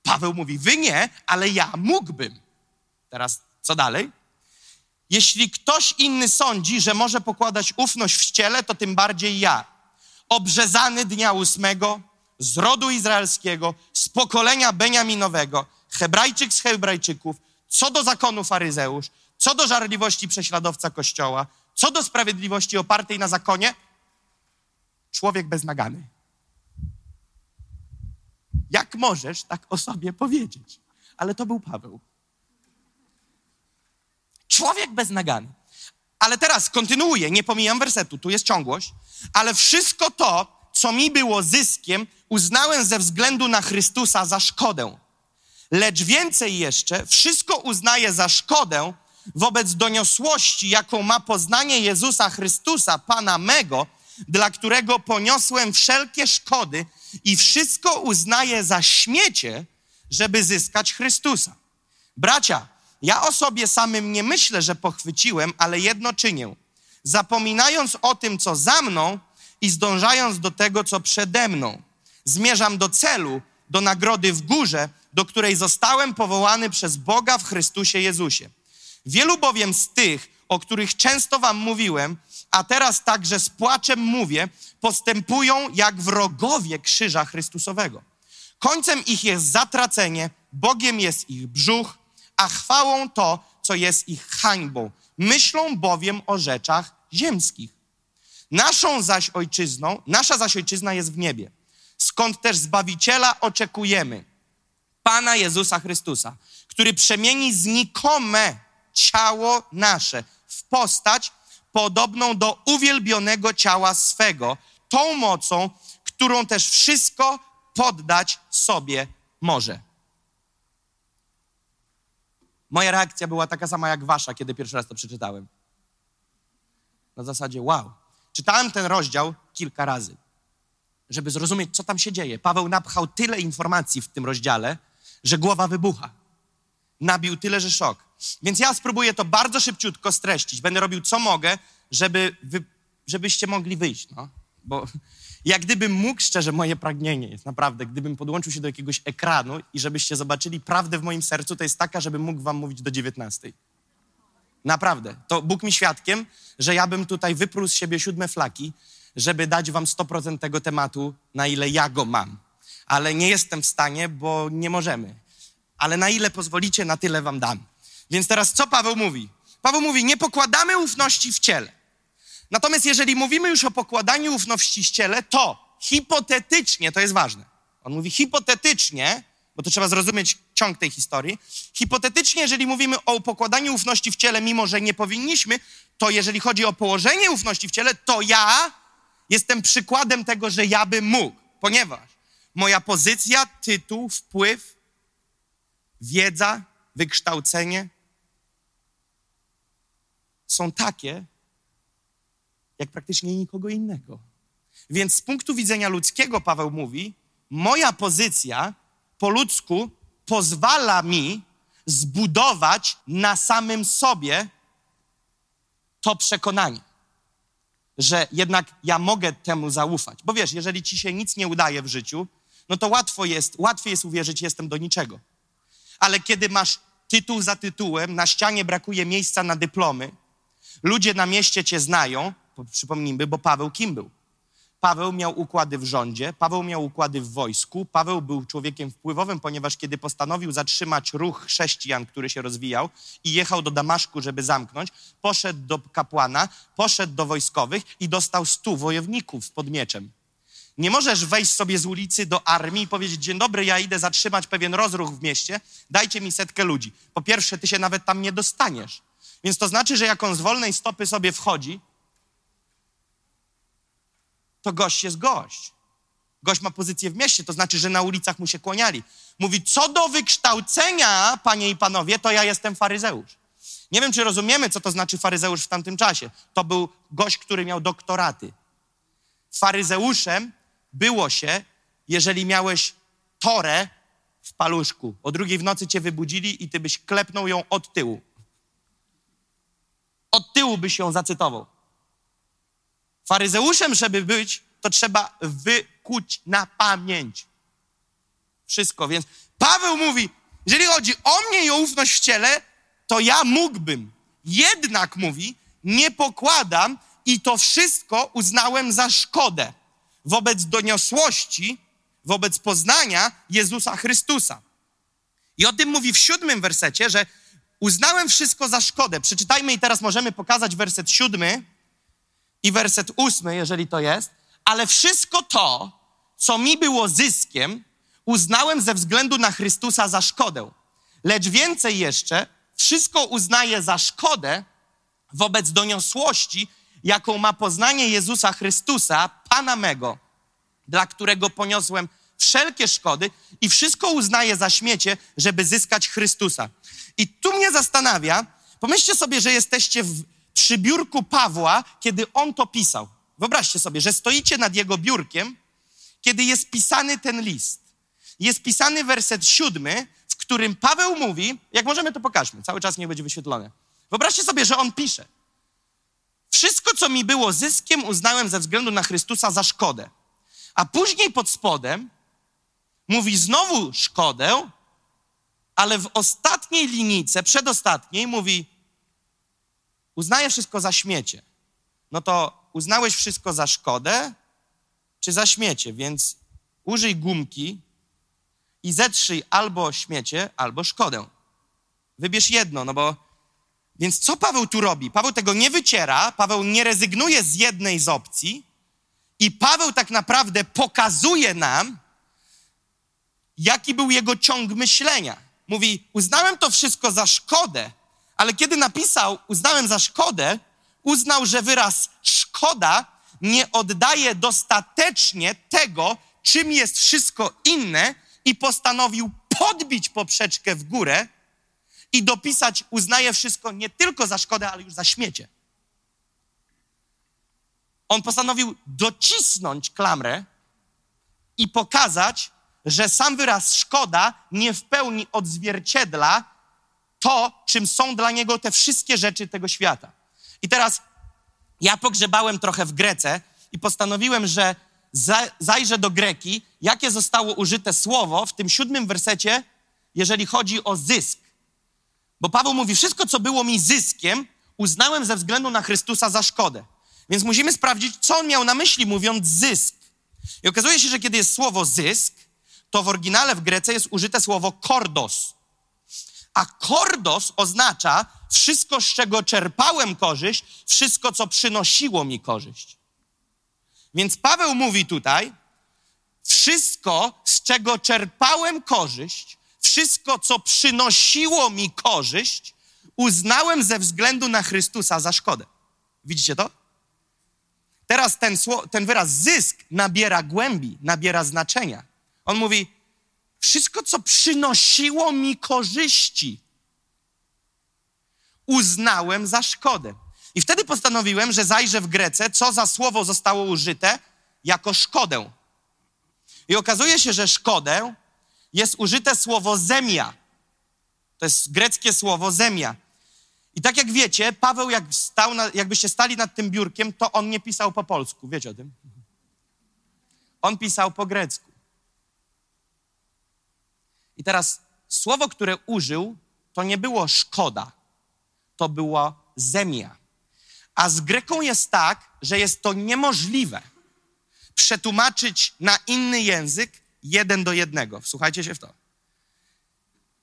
Paweł mówi, wy nie, ale ja mógłbym. Teraz co dalej? Jeśli ktoś inny sądzi, że może pokładać ufność w ciele, to tym bardziej ja. Obrzezany dnia ósmego, z rodu izraelskiego, z pokolenia Beniaminowego, Hebrajczyk z Hebrajczyków, co do zakonu faryzeusz, co do żarliwości prześladowca Kościoła, co do sprawiedliwości opartej na zakonie, człowiek beznagany. Jak możesz tak o sobie powiedzieć? Ale to był Paweł. Człowiek beznagany. Ale teraz kontynuuję, nie pomijam wersetu, tu jest ciągłość, ale wszystko to, co mi było zyskiem, uznałem ze względu na Chrystusa za szkodę. Lecz więcej jeszcze, wszystko uznaję za szkodę wobec doniosłości, jaką ma poznanie Jezusa Chrystusa, Pana mego, dla którego poniosłem wszelkie szkody i wszystko uznaję za śmiecie, żeby zyskać Chrystusa. Bracia, ja o sobie samym nie myślę, że pochwyciłem, ale jedno czynię. Zapominając o tym, co za mną i zdążając do tego, co przede mną. Zmierzam do celu, do nagrody w górze, do której zostałem powołany przez Boga w Chrystusie Jezusie. Wielu bowiem z tych, o których często wam mówiłem, a teraz także z płaczem mówię, postępują jak wrogowie krzyża Chrystusowego. Końcem ich jest zatracenie, Bogiem jest ich brzuch, a chwałą to, co jest ich hańbą. Myślą bowiem o rzeczach ziemskich. Naszą zaś ojczyzną, nasza zaś ojczyzna jest w niebie, skąd też Zbawiciela oczekujemy, Pana Jezusa Chrystusa, który przemieni znikome ciało nasze w postać podobną do uwielbionego ciała swego, tą mocą, którą też wszystko poddać sobie może. Moja reakcja była taka sama jak wasza, kiedy pierwszy raz to przeczytałem. Na zasadzie, wow. Czytałem ten rozdział kilka razy, żeby zrozumieć, co tam się dzieje. Paweł napchał tyle informacji w tym rozdziale, że głowa wybucha. Nabił tyle, że szok. Więc ja spróbuję to bardzo szybciutko streścić. Będę robił co mogę, żeby wy, żebyście mogli wyjść. No. Bo *laughs* jak gdybym mógł, szczerze, moje pragnienie jest naprawdę, gdybym podłączył się do jakiegoś ekranu i żebyście zobaczyli prawdę w moim sercu, to jest taka, żebym mógł wam mówić do 19. Naprawdę. To Bóg mi świadkiem, że ja bym tutaj wyprół z siebie siódme flaki, żeby dać wam 100% tego tematu, na ile ja go mam. Ale nie jestem w stanie, bo nie możemy. Ale na ile pozwolicie, na tyle wam dam. Więc teraz co Paweł mówi? Paweł mówi, nie pokładamy ufności w ciele. Natomiast jeżeli mówimy już o pokładaniu ufności w ciele, to hipotetycznie, to jest ważne. On mówi hipotetycznie, bo to trzeba zrozumieć ciąg tej historii. Hipotetycznie, jeżeli mówimy o pokładaniu ufności w ciele, mimo że nie powinniśmy, to jeżeli chodzi o położenie ufności w ciele, to ja jestem przykładem tego, że ja bym mógł, ponieważ moja pozycja, tytuł, wpływ, wiedza, wykształcenie są takie, jak praktycznie nikogo innego. Więc z punktu widzenia ludzkiego, Paweł mówi, moja pozycja po ludzku pozwala mi zbudować na samym sobie to przekonanie, że jednak ja mogę temu zaufać. Bo wiesz, jeżeli ci się nic nie udaje w życiu, no to łatwo jest, łatwiej jest uwierzyć, jestem do niczego. Ale kiedy masz tytuł za tytułem, na ścianie brakuje miejsca na dyplomy, ludzie na mieście cię znają, przypomnijmy, bo Paweł kim był? Paweł miał układy w rządzie, Paweł miał układy w wojsku, Paweł był człowiekiem wpływowym, ponieważ kiedy postanowił zatrzymać ruch chrześcijan, który się rozwijał i jechał do Damaszku, żeby zamknąć, poszedł do kapłana, poszedł do wojskowych i dostał stu wojowników pod mieczem. Nie możesz wejść sobie z ulicy do armii i powiedzieć: Dzień dobry, ja idę zatrzymać pewien rozruch w mieście, dajcie mi setkę ludzi. Po pierwsze, ty się nawet tam nie dostaniesz. Więc to znaczy, że jak on z wolnej stopy sobie wchodzi, to gość jest gość. Gość ma pozycję w mieście, to znaczy, że na ulicach mu się kłaniali. Mówi, co do wykształcenia, panie i panowie, to ja jestem faryzeusz. Nie wiem, czy rozumiemy, co to znaczy faryzeusz w tamtym czasie. To był gość, który miał doktoraty. Faryzeuszem było się, jeżeli miałeś torę w paluszku. O drugiej w nocy cię wybudzili i ty byś klepnął ją od tyłu. Od tyłu byś ją zacytował. Faryzeuszem, żeby być, to trzeba wykuć na pamięć. Wszystko. Więc Paweł mówi, jeżeli chodzi o mnie i o ufność w ciele, to ja mógłbym. Jednak mówi, nie pokładam i to wszystko uznałem za szkodę wobec doniosłości, wobec poznania Jezusa Chrystusa. I o tym mówi w siódmym wersecie, że uznałem wszystko za szkodę. Przeczytajmy i teraz możemy pokazać werset siódmy i werset ósmy, jeżeli to jest. Ale wszystko to, co mi było zyskiem, uznałem ze względu na Chrystusa za szkodę. Lecz więcej jeszcze, wszystko uznaję za szkodę wobec doniosłości, jaką ma poznanie Jezusa Chrystusa, Pana mego, dla którego poniosłem wszelkie szkody i wszystko uznaję za śmiecie, żeby zyskać Chrystusa. I tu mnie zastanawia, pomyślcie sobie, że jesteście w, przy biurku Pawła, kiedy on to pisał. Wyobraźcie sobie, że stoicie nad jego biurkiem, kiedy jest pisany ten list. Jest pisany werset siódmy, w którym Paweł mówi, jak możemy to pokażmy, cały czas nie będzie wyświetlone. Wyobraźcie sobie, że on pisze. Wszystko, co mi było zyskiem, uznałem ze względu na Chrystusa za szkodę. A później pod spodem mówi znowu szkodę, ale w ostatniej linijce, przedostatniej mówi uznaję wszystko za śmiecie. No to uznałeś wszystko za szkodę czy za śmiecie, więc użyj gumki i zetrzyj albo śmiecie, albo szkodę. Wybierz jedno, no bo więc co Paweł tu robi? Paweł tego nie wyciera, Paweł nie rezygnuje z jednej z opcji i Paweł tak naprawdę pokazuje nam, jaki był jego ciąg myślenia. Mówi, uznałem to wszystko za szkodę, ale kiedy napisał, uznałem za szkodę, uznał, że wyraz szkoda nie oddaje dostatecznie tego, czym jest wszystko inne i postanowił podbić poprzeczkę w górę i dopisać, uznaje wszystko nie tylko za szkodę, ale już za śmiecie. On postanowił docisnąć klamrę i pokazać, że sam wyraz szkoda nie w pełni odzwierciedla to, czym są dla niego te wszystkie rzeczy tego świata. I teraz ja pogrzebałem trochę w Grece i postanowiłem, że zajrzę do Greki, jakie zostało użyte słowo w tym siódmym wersecie, jeżeli chodzi o zysk. Bo Paweł mówi, wszystko, co było mi zyskiem, uznałem ze względu na Chrystusa za szkodę. Więc musimy sprawdzić, co on miał na myśli, mówiąc zysk. I okazuje się, że kiedy jest słowo zysk, to w oryginale w Grece jest użyte słowo kordos. A kordos oznacza wszystko, z czego czerpałem korzyść, wszystko, co przynosiło mi korzyść. Więc Paweł mówi tutaj, wszystko, z czego czerpałem korzyść, wszystko, co przynosiło mi korzyść, uznałem ze względu na Chrystusa za szkodę. Widzicie to? Teraz ten, ten wyraz zysk nabiera głębi, nabiera znaczenia. On mówi, wszystko, co przynosiło mi korzyści, uznałem za szkodę. I wtedy postanowiłem, że zajrzę w Grece, co za słowo zostało użyte jako szkodę. I okazuje się, że szkodę jest użyte słowo zemia. To jest greckie słowo zemia. I tak jak wiecie, Paweł, jak stał na, jakbyście stali nad tym biurkiem, to on nie pisał po polsku. Wiecie o tym? On pisał po grecku. I teraz słowo, które użył, to nie było szkoda, to była zemia. A z Greką jest tak, że jest to niemożliwe przetłumaczyć na inny język jeden do jednego. Wsłuchajcie się w to.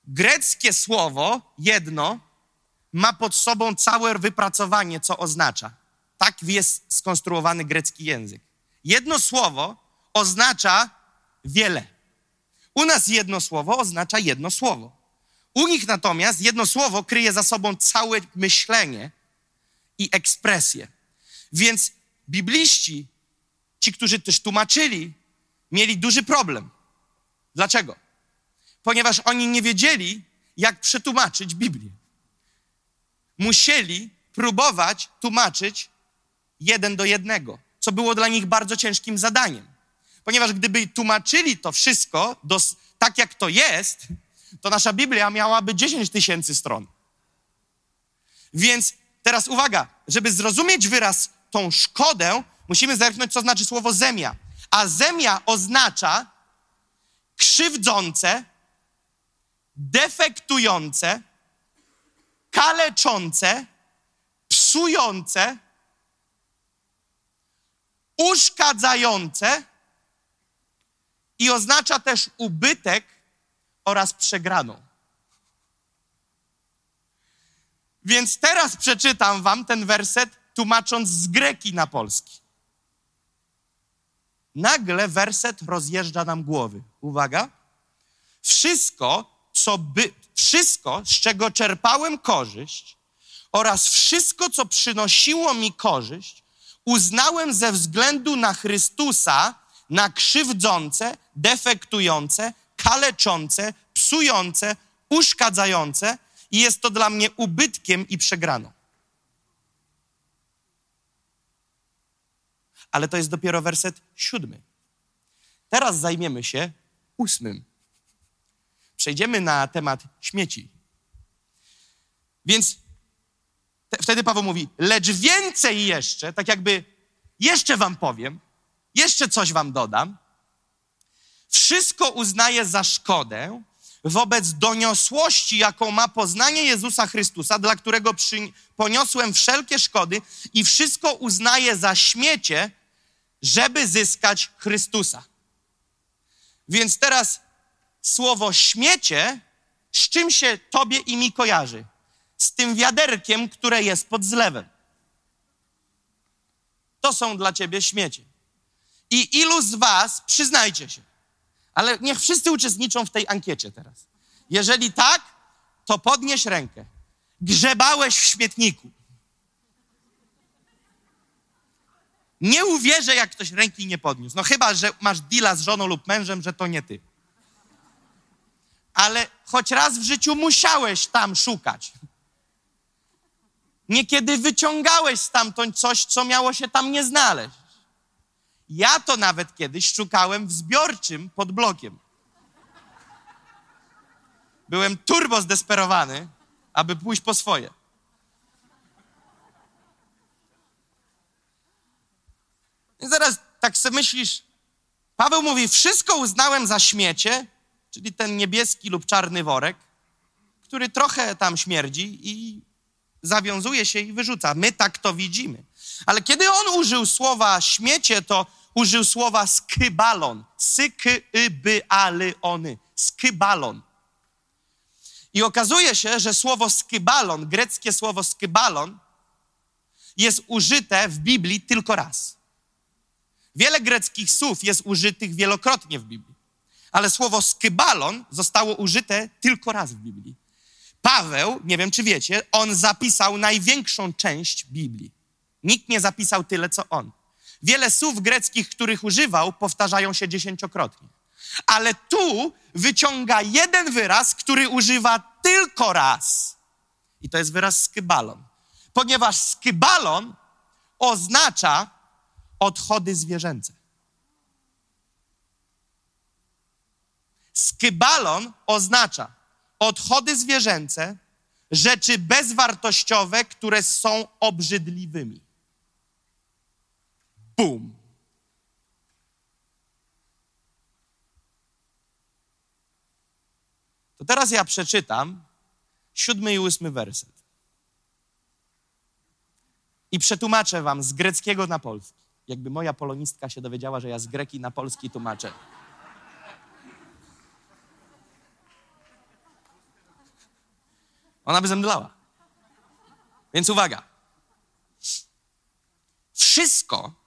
Greckie słowo jedno ma pod sobą całe wypracowanie, co oznacza. Tak jest skonstruowany grecki język. Jedno słowo oznacza wiele. U nas jedno słowo oznacza jedno słowo. U nich natomiast jedno słowo kryje za sobą całe myślenie i ekspresję. Więc bibliści, ci, którzy też tłumaczyli, mieli duży problem. Dlaczego? Ponieważ oni nie wiedzieli, jak przetłumaczyć Biblię. Musieli próbować tłumaczyć jeden do jednego, co było dla nich bardzo ciężkim zadaniem. Ponieważ gdyby tłumaczyli to wszystko do, tak, jak to jest, to nasza Biblia miałaby 10 tysięcy stron. Więc teraz uwaga, żeby zrozumieć wyraz tą szkodę, musimy zerknąć, co znaczy słowo zemia. A zemia oznacza krzywdzące, defektujące, kaleczące, psujące, uszkadzające i oznacza też ubytek oraz przegraną. Więc teraz przeczytam wam ten werset, tłumacząc z greki na polski. Nagle werset rozjeżdża nam głowy. Uwaga. Wszystko, co by, wszystko, z czego czerpałem korzyść oraz wszystko, co przynosiło mi korzyść, uznałem ze względu na Chrystusa na krzywdzące, defektujące, kaleczące, psujące, uszkadzające i jest to dla mnie ubytkiem i przegraną. Ale to jest dopiero werset siódmy. Teraz zajmiemy się ósmym. Przejdziemy na temat śmieci. Więc te, wtedy Paweł mówi, lecz więcej jeszcze, tak jakby jeszcze wam powiem, jeszcze coś wam dodam. Wszystko uznaję za szkodę wobec doniosłości, jaką ma poznanie Jezusa Chrystusa, dla którego przy, poniosłem wszelkie szkody i wszystko uznaję za śmiecie, żeby zyskać Chrystusa. Więc teraz słowo śmiecie, z czym się tobie i mi kojarzy? Z tym wiaderkiem, które jest pod zlewem. To są dla ciebie śmiecie. I ilu z was, przyznajcie się, ale niech wszyscy uczestniczą w tej ankiecie teraz. Jeżeli tak, to podnieś rękę. Grzebałeś w śmietniku. Nie uwierzę, jak ktoś ręki nie podniósł. No chyba, że masz deala z żoną lub mężem, że to nie ty. Ale choć raz w życiu musiałeś tam szukać. Niekiedy wyciągałeś stamtąd coś, co miało się tam nie znaleźć. Ja to nawet kiedyś szukałem w zbiorczym pod blokiem. Byłem turbo zdesperowany, aby pójść po swoje. I zaraz tak sobie myślisz, Paweł mówi, wszystko uznałem za śmiecie, czyli ten niebieski lub czarny worek, który trochę tam śmierdzi i zawiązuje się i wyrzuca. My tak to widzimy. Ale kiedy on użył słowa śmiecie, to użył słowa skybalon. Syky, y, by, aly, ony. Skybalon. I okazuje się, że słowo skybalon, greckie słowo skybalon, jest użyte w Biblii tylko raz. Wiele greckich słów jest użytych wielokrotnie w Biblii, ale słowo skybalon zostało użyte tylko raz w Biblii. Paweł, nie wiem czy wiecie, on zapisał największą część Biblii. Nikt nie zapisał tyle, co on. Wiele słów greckich, których używał, powtarzają się dziesięciokrotnie. Ale tu wyciąga jeden wyraz, który używa tylko raz. I to jest wyraz skybalon. Ponieważ skybalon oznacza odchody zwierzęce. Skybalon oznacza odchody zwierzęce, rzeczy bezwartościowe, które są obrzydliwymi. Bum. To teraz ja przeczytam siódmy i ósmy werset. I przetłumaczę wam z greckiego na polski. Jakby moja polonistka się dowiedziała, że ja z greki na polski tłumaczę. Ona by zemdlała. Więc uwaga. Wszystko,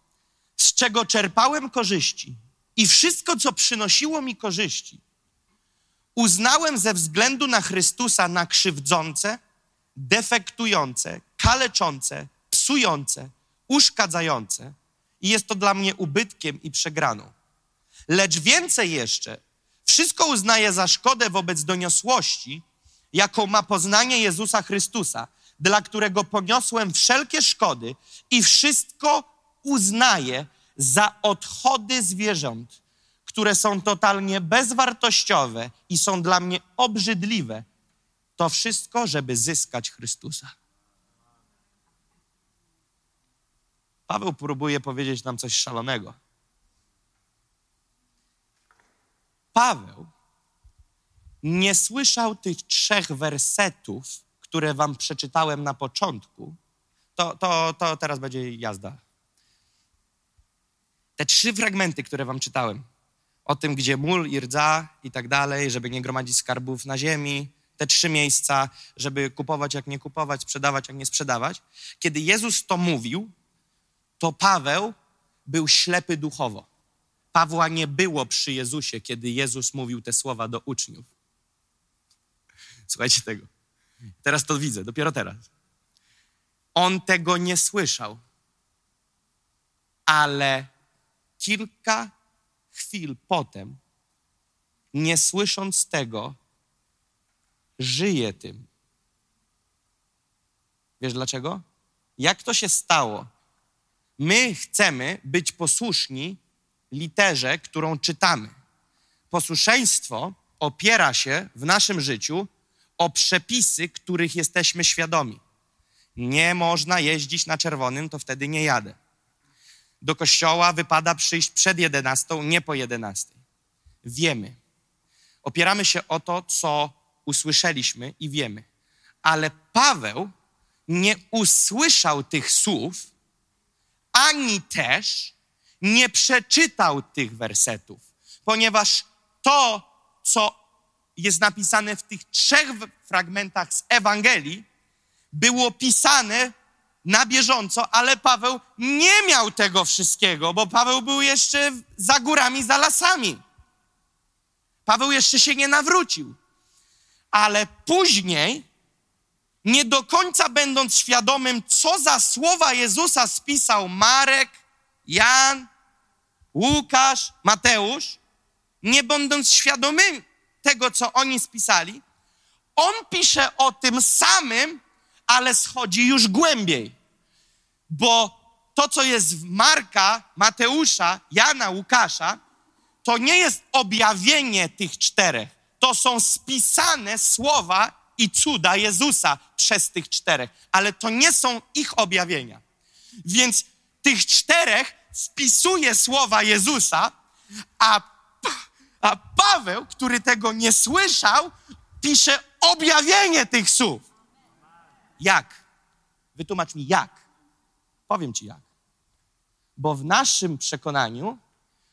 z czego czerpałem korzyści i wszystko, co przynosiło mi korzyści, uznałem ze względu na Chrystusa na krzywdzące, defektujące, kaleczące, psujące, uszkadzające i jest to dla mnie ubytkiem i przegraną. Lecz więcej jeszcze, wszystko uznaję za szkodę wobec doniosłości, jaką ma poznanie Jezusa Chrystusa, dla którego poniosłem wszelkie szkody i wszystko uznaję za odchody zwierząt, które są totalnie bezwartościowe i są dla mnie obrzydliwe. To wszystko, żeby zyskać Chrystusa. Paweł próbuje powiedzieć nam coś szalonego. Paweł nie słyszał tych trzech wersetów, które wam przeczytałem na początku, to, to, to teraz będzie jazda. Te trzy fragmenty, które wam czytałem, o tym, gdzie mól i rdza i tak dalej, żeby nie gromadzić skarbów na ziemi, te trzy miejsca, żeby kupować jak nie kupować, sprzedawać jak nie sprzedawać. Kiedy Jezus to mówił, to Paweł był ślepy duchowo. Pawła nie było przy Jezusie, kiedy Jezus mówił te słowa do uczniów. Słuchajcie tego. Teraz to widzę, dopiero teraz. On tego nie słyszał, ale kilka chwil potem, nie słysząc tego, żyje tym. Wiesz dlaczego? Jak to się stało? My chcemy być posłuszni literze, którą czytamy. Posłuszeństwo opiera się w naszym życiu o przepisy, których jesteśmy świadomi. Nie można jeździć na czerwonym, to wtedy nie jadę. Do kościoła wypada przyjść przed 11, nie po 11. Wiemy. Opieramy się o to, co usłyszeliśmy i wiemy. Ale Paweł nie usłyszał tych słów, ani też nie przeczytał tych wersetów, ponieważ to, co jest napisane w tych trzech fragmentach z Ewangelii, było pisane na bieżąco, ale Paweł nie miał tego wszystkiego, bo Paweł był jeszcze za górami, za lasami. Paweł jeszcze się nie nawrócił. Ale później, nie do końca będąc świadomym, co za słowa Jezusa spisał Marek, Jan, Łukasz, Mateusz, nie będąc świadomym tego, co oni spisali, on pisze o tym samym, ale schodzi już głębiej. Bo to, co jest w Marka, Mateusza, Jana, Łukasza, to nie jest objawienie tych czterech. To są spisane słowa i cuda Jezusa przez tych czterech, ale to nie są ich objawienia. Więc tych czterech spisuje słowa Jezusa, a, a Paweł, który tego nie słyszał, pisze objawienie tych słów. Jak? Wytłumacz mi jak. Powiem ci jak. Bo w naszym przekonaniu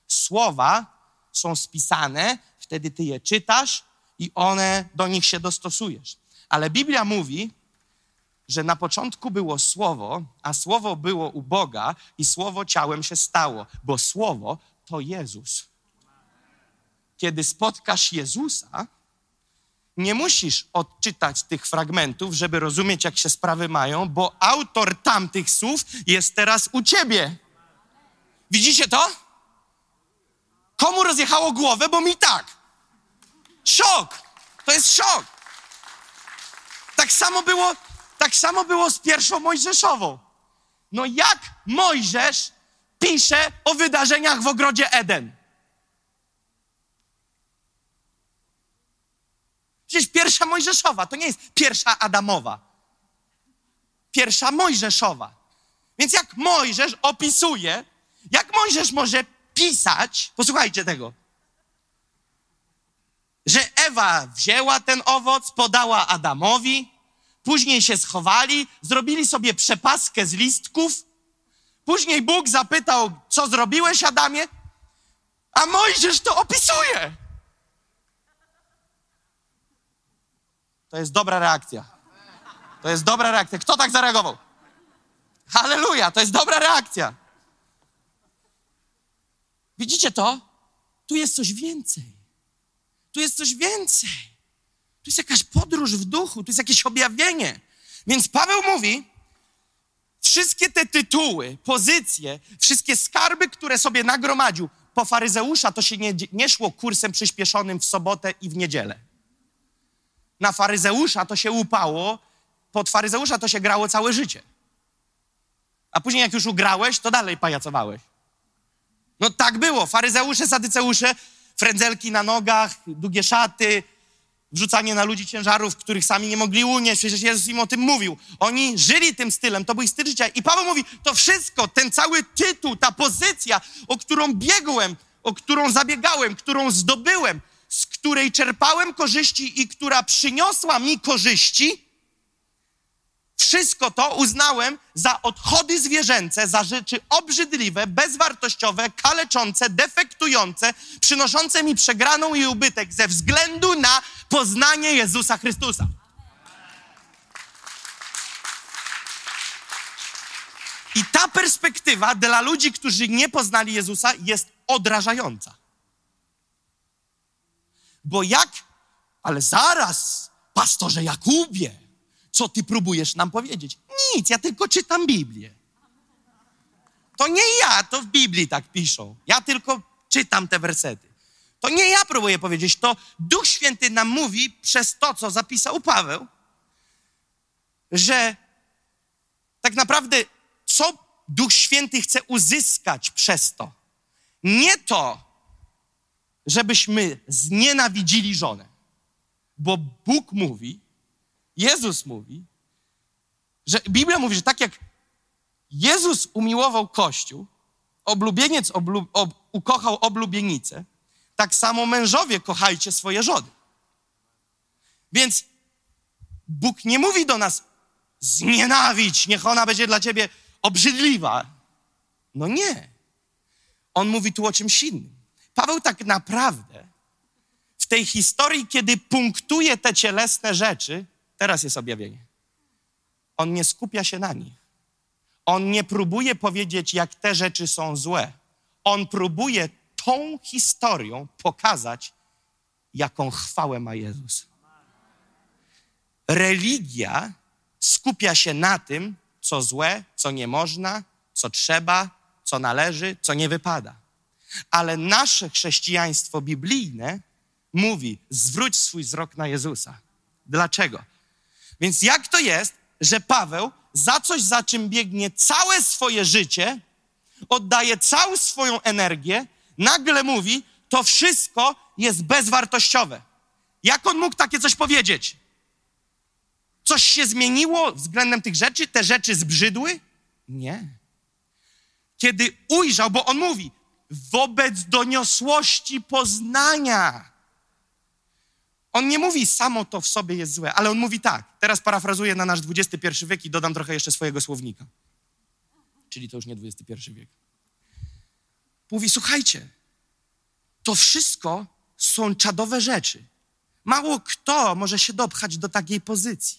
słowa są spisane, wtedy ty je czytasz i one do nich się dostosujesz. Ale Biblia mówi, że na początku było słowo, a słowo było u Boga i słowo ciałem się stało, bo słowo to Jezus. Kiedy spotkasz Jezusa, nie musisz odczytać tych fragmentów, żeby rozumieć, jak się sprawy mają, bo autor tamtych słów jest teraz u ciebie. Widzicie to? Komu rozjechało głowę, bo mi tak. Szok! To jest szok. Tak samo było, tak samo było z pierwszą Mojżeszową. No jak Mojżesz pisze o wydarzeniach w ogrodzie Eden? Przecież pierwsza Mojżeszowa to nie jest pierwsza Adamowa. Pierwsza Mojżeszowa. Więc jak Mojżesz opisuje, jak Mojżesz może pisać, posłuchajcie tego, że Ewa wzięła ten owoc, podała Adamowi, później się schowali, zrobili sobie przepaskę z listków, później Bóg zapytał, co zrobiłeś Adamie, a Mojżesz to opisuje. To jest dobra reakcja. To jest dobra reakcja. Kto tak zareagował? Halleluja, to jest dobra reakcja. Widzicie to? Tu jest coś więcej. Tu jest coś więcej. Tu jest jakaś podróż w duchu, tu jest jakieś objawienie. Więc Paweł mówi, wszystkie te tytuły, pozycje, wszystkie skarby, które sobie nagromadził, po faryzeusza to się nie, nie szło kursem przyspieszonym w sobotę i w niedzielę. Na faryzeusza to się upało, pod faryzeusza to się grało całe życie. A później jak już ugrałeś, to dalej pajacowałeś. No tak było. Faryzeusze, sadyceusze, frędzelki na nogach, długie szaty, wrzucanie na ludzi ciężarów, których sami nie mogli unieść. Przecież Jezus im o tym mówił. Oni żyli tym stylem, to był ich styl życia. I Paweł mówi, to wszystko, ten cały tytuł, ta pozycja, o którą biegłem, o którą zabiegałem, którą zdobyłem, której czerpałem korzyści i która przyniosła mi korzyści, wszystko to uznałem za odchody zwierzęce, za rzeczy obrzydliwe, bezwartościowe, kaleczące, defektujące, przynoszące mi przegraną i ubytek ze względu na poznanie Jezusa Chrystusa. I ta perspektywa dla ludzi, którzy nie poznali Jezusa, jest odrażająca. Bo jak, ale zaraz, pastorze Jakubie, co ty próbujesz nam powiedzieć? Nic, ja tylko czytam Biblię. To nie ja, to w Biblii tak piszą. Ja tylko czytam te wersety. To nie ja próbuję powiedzieć, to Duch Święty nam mówi przez to, co zapisał Paweł, że tak naprawdę co Duch Święty chce uzyskać przez to? Nie to, żebyśmy znienawidzili żonę, bo Bóg mówi, Jezus mówi, że Biblia mówi, że tak jak Jezus umiłował Kościół, oblubieniec oblu, ob, ukochał oblubienicę, tak samo mężowie kochajcie swoje żony. Więc Bóg nie mówi do nas, znienawidź, niech ona będzie dla ciebie obrzydliwa. No nie. On mówi tu o czymś innym. Paweł tak naprawdę w tej historii, kiedy punktuje te cielesne rzeczy, Teraz jest objawienie. On nie skupia się na nich. On nie próbuje powiedzieć, jak te rzeczy są złe. On próbuje tą historią pokazać, jaką chwałę ma Jezus. Religia skupia się na tym, co złe, co nie można, co trzeba, co należy, co nie wypada. Ale nasze chrześcijaństwo biblijne mówi: zwróć swój wzrok na Jezusa. Dlaczego? Więc jak to jest, że Paweł za coś, za czym biegnie całe swoje życie, oddaje całą swoją energię, nagle mówi, to wszystko jest bezwartościowe. Jak on mógł takie coś powiedzieć? Coś się zmieniło względem tych rzeczy? Te rzeczy zbrzydły? Nie. Kiedy ujrzał, bo on mówi, wobec doniosłości poznania on nie mówi samo to w sobie jest złe, ale on mówi tak. Teraz parafrazuję na nasz XXI wiek i dodam trochę jeszcze swojego słownika. Czyli to już nie XXI wiek. Mówi, słuchajcie, to wszystko są czadowe rzeczy. Mało kto może się dopchać do takiej pozycji.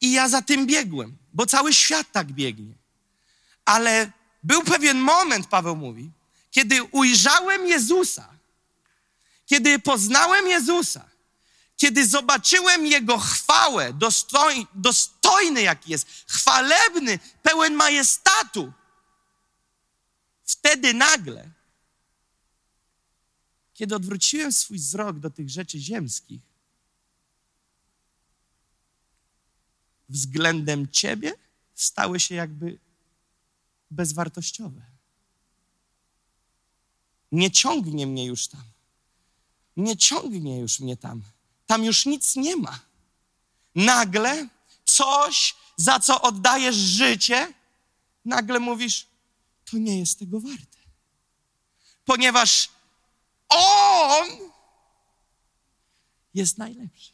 I ja za tym biegłem, bo cały świat tak biegnie. Ale był pewien moment, Paweł mówi, kiedy ujrzałem Jezusa, kiedy poznałem Jezusa, kiedy zobaczyłem Jego chwałę, dostoj, dostojny jaki jest, chwalebny, pełen majestatu, wtedy nagle, kiedy odwróciłem swój wzrok do tych rzeczy ziemskich, względem Ciebie stały się jakby bezwartościowe. Nie ciągnie mnie już tam. Nie ciągnie już mnie tam. Tam już nic nie ma. Nagle coś, za co oddajesz życie, nagle mówisz, to nie jest tego warte. Ponieważ On jest najlepszy.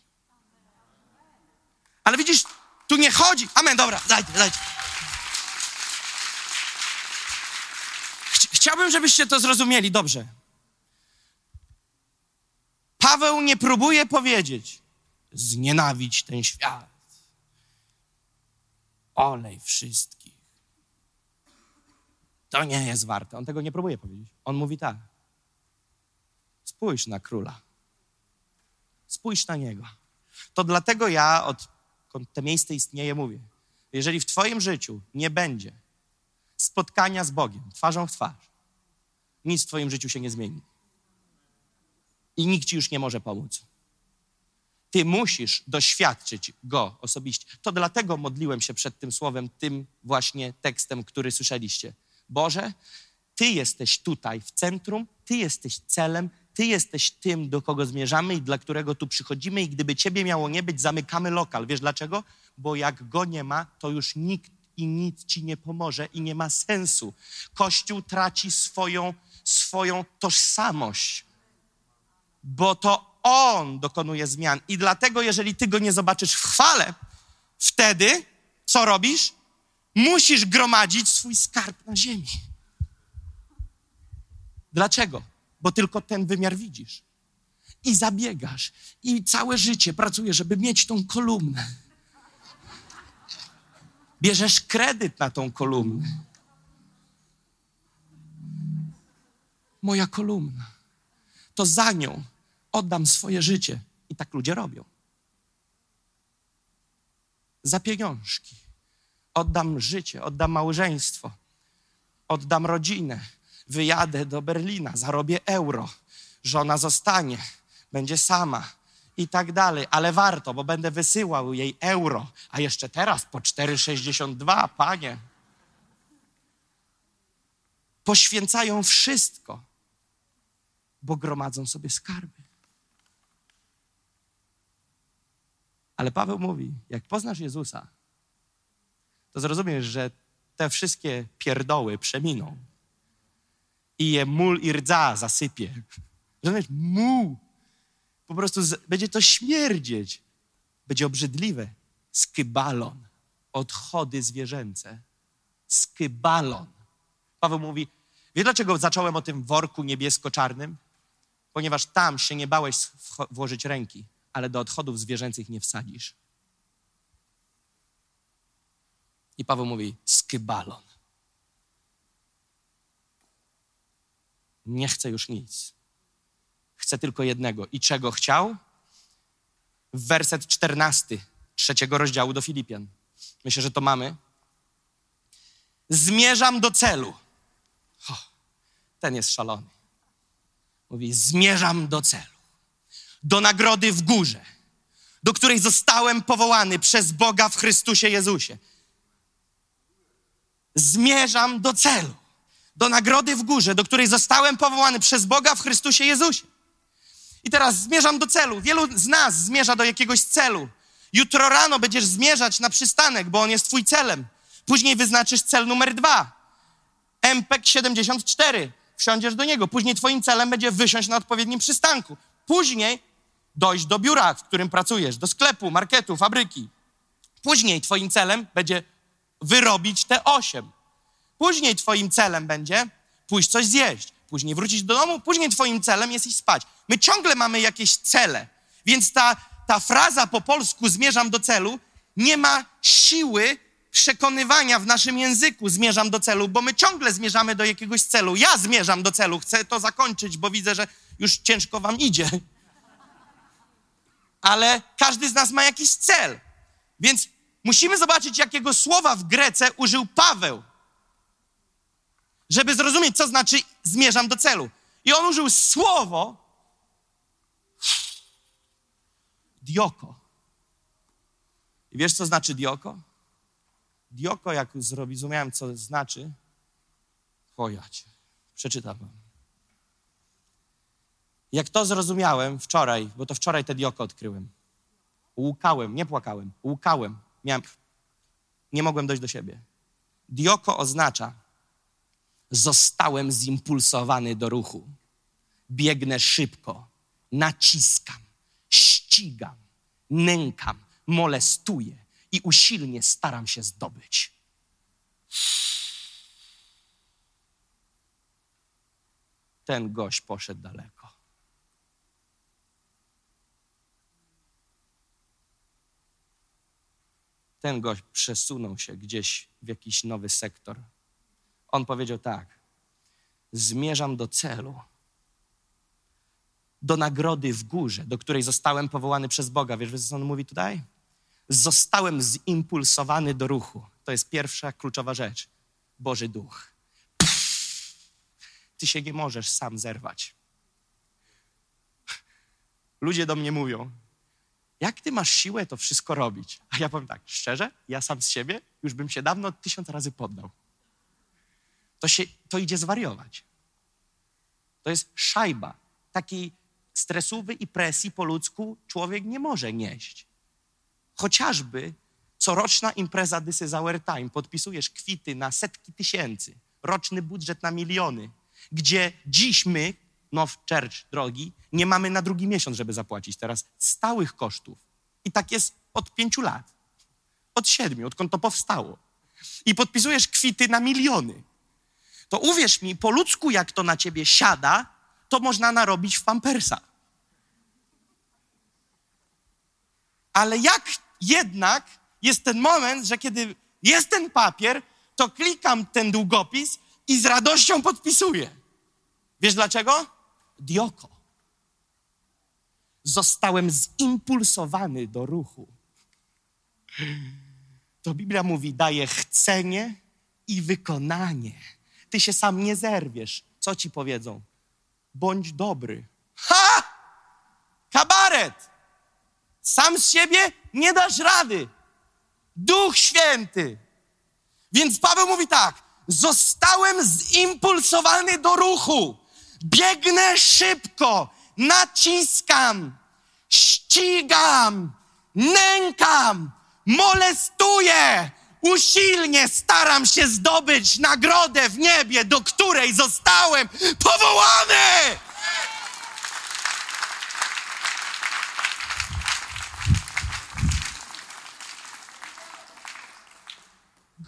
Ale widzisz, tu nie chodzi. Amen, dobra, dajcie, dajcie. Chciałbym, żebyście to zrozumieli dobrze. Paweł nie próbuje powiedzieć, znienawidź ten świat. Olej wszystkich. To nie jest warte. On tego nie próbuje powiedzieć. On mówi tak. Spójrz na króla. Spójrz na niego. To dlatego ja od to miejsce istnieje, mówię. Jeżeli w Twoim życiu nie będzie spotkania z Bogiem twarzą w twarz, nic w Twoim życiu się nie zmieni. I nikt Ci już nie może pomóc. Ty musisz doświadczyć Go osobiście. To dlatego modliłem się przed tym słowem, tym właśnie tekstem, który słyszeliście. Boże, Ty jesteś tutaj w centrum, Ty jesteś celem, Ty jesteś tym, do kogo zmierzamy i dla którego tu przychodzimy, i gdyby Ciebie miało nie być, zamykamy lokal. Wiesz dlaczego? Bo jak go nie ma, to już nikt i nic Ci nie pomoże i nie ma sensu. Kościół traci swoją, swoją tożsamość, bo to On dokonuje zmian. I dlatego, jeżeli Ty go nie zobaczysz w chwale, wtedy co robisz? Musisz gromadzić swój skarb na ziemi. Dlaczego? Bo tylko ten wymiar widzisz. I zabiegasz. I całe życie pracujesz, żeby mieć tą kolumnę. Bierzesz kredyt na tą kolumnę. Moja kolumna. To za nią oddam swoje życie. I tak ludzie robią. Za pieniążki. Oddam życie, oddam małżeństwo, oddam rodzinę, wyjadę do Berlina, zarobię euro, żona zostanie, będzie sama i tak dalej, ale warto, bo będę wysyłał jej euro, a jeszcze teraz po 4,62, panie. Poświęcają wszystko, bo gromadzą sobie skarby. Ale Paweł mówi, jak poznasz Jezusa, to zrozumiesz, że te wszystkie pierdoły przeminą i je mól i rdza zasypie. Rozumiesz? Muł. Po prostu z, będzie to śmierdzieć. Będzie obrzydliwe. Skybalon. Odchody zwierzęce. Skybalon. Paweł mówi, wie dlaczego zacząłem o tym worku niebiesko-czarnym? Ponieważ tam się nie bałeś włożyć ręki, ale do odchodów zwierzęcych nie wsadzisz. I Paweł mówi, skybalon. Nie chcę już nic. Chcę tylko jednego. I czego chciał? Werset czternasty trzeciego rozdziału do Filipian. Myślę, że to mamy. Zmierzam do celu. Ten jest szalony. Mówi, zmierzam do celu. Do nagrody w górze, do której zostałem powołany przez Boga w Chrystusie Jezusie. Zmierzam do celu do nagrody w górze, do której zostałem powołany przez Boga w Chrystusie Jezusie. I teraz zmierzam do celu. Wielu z nas zmierza do jakiegoś celu. Jutro rano będziesz zmierzać na przystanek, bo on jest twój celem. Później wyznaczysz cel numer dwa. MPEG 74. Wsiądziesz do niego. Później twoim celem będzie wysiąść na odpowiednim przystanku. Później dojść do biura, w którym pracujesz, do sklepu, marketu, fabryki. Później twoim celem będzie wyrobić te osiem. Później twoim celem będzie pójść coś zjeść, później wrócić do domu, później twoim celem jest iść spać. My ciągle mamy jakieś cele Więc ta, ta fraza po polsku zmierzam do celu nie ma siły przekonywania w naszym języku zmierzam do celu, bo my ciągle zmierzamy do jakiegoś celu. Ja zmierzam do celu, chcę to zakończyć, bo widzę, że już ciężko wam idzie. Ale każdy z nas ma jakiś cel. Więc musimy zobaczyć, jakiego słowa w Grece użył Paweł, żeby zrozumieć, co znaczy zmierzam do celu. I on użył słowo dioko. I wiesz, co znaczy dioko? Dioko, jak zrozumiałem, co znaczy, twoja cię. Przeczytam wam. Jak to zrozumiałem wczoraj, bo to wczoraj te dioko odkryłem. Łukałem, nie płakałem, łukałem. Miałem, nie mogłem dojść do siebie. Dioko oznacza zostałem zimpulsowany do ruchu. Biegnę szybko, naciskam, ścigam, nękam, molestuję i usilnie staram się zdobyć. Ten gość poszedł daleko. Ten gość przesunął się gdzieś w jakiś nowy sektor. On powiedział tak: Zmierzam do celu, do nagrody w górze, do której zostałem powołany przez Boga. Wiesz, co on mówi tutaj? Zostałem zimpulsowany do ruchu. To jest pierwsza kluczowa rzecz. Boży Duch. Ty się nie możesz sam zerwać. Ludzie do mnie mówią, jak ty masz siłę to wszystko robić? A ja powiem tak, szczerze, ja sam z siebie już bym się dawno tysiąc razy poddał. To, się, to idzie zwariować. To jest szajba. Takiej stresowy i presji po ludzku człowiek nie może nieść. Chociażby coroczna impreza This is Our Time. Podpisujesz kwity na setki tysięcy, roczny budżet na miliony, gdzie dziś my, Now Church, drogi, nie mamy na drugi miesiąc, żeby zapłacić teraz stałych kosztów. I tak jest od pięciu lat. Od siedmiu, odkąd to powstało. I podpisujesz kwity na miliony. To uwierz mi, po ludzku jak to na ciebie siada, to można narobić w pampersa. Ale jak jednak jest ten moment, że kiedy jest ten papier, to klikam ten długopis i z radością podpisuję. Wiesz dlaczego? Dioko. Zostałem zimpulsowany do ruchu. To Biblia mówi, daje chcenie i wykonanie. Ty się sam nie zerwiesz. Co ci powiedzą? Bądź dobry. Ha! Kabaret! Sam z siebie nie dasz rady. Duch Święty. Więc Paweł mówi tak: Zostałem zimpulsowany do ruchu. Biegnę szybko, naciskam, ścigam, nękam, molestuję. Usilnie staram się zdobyć nagrodę w niebie, do której zostałem powołany.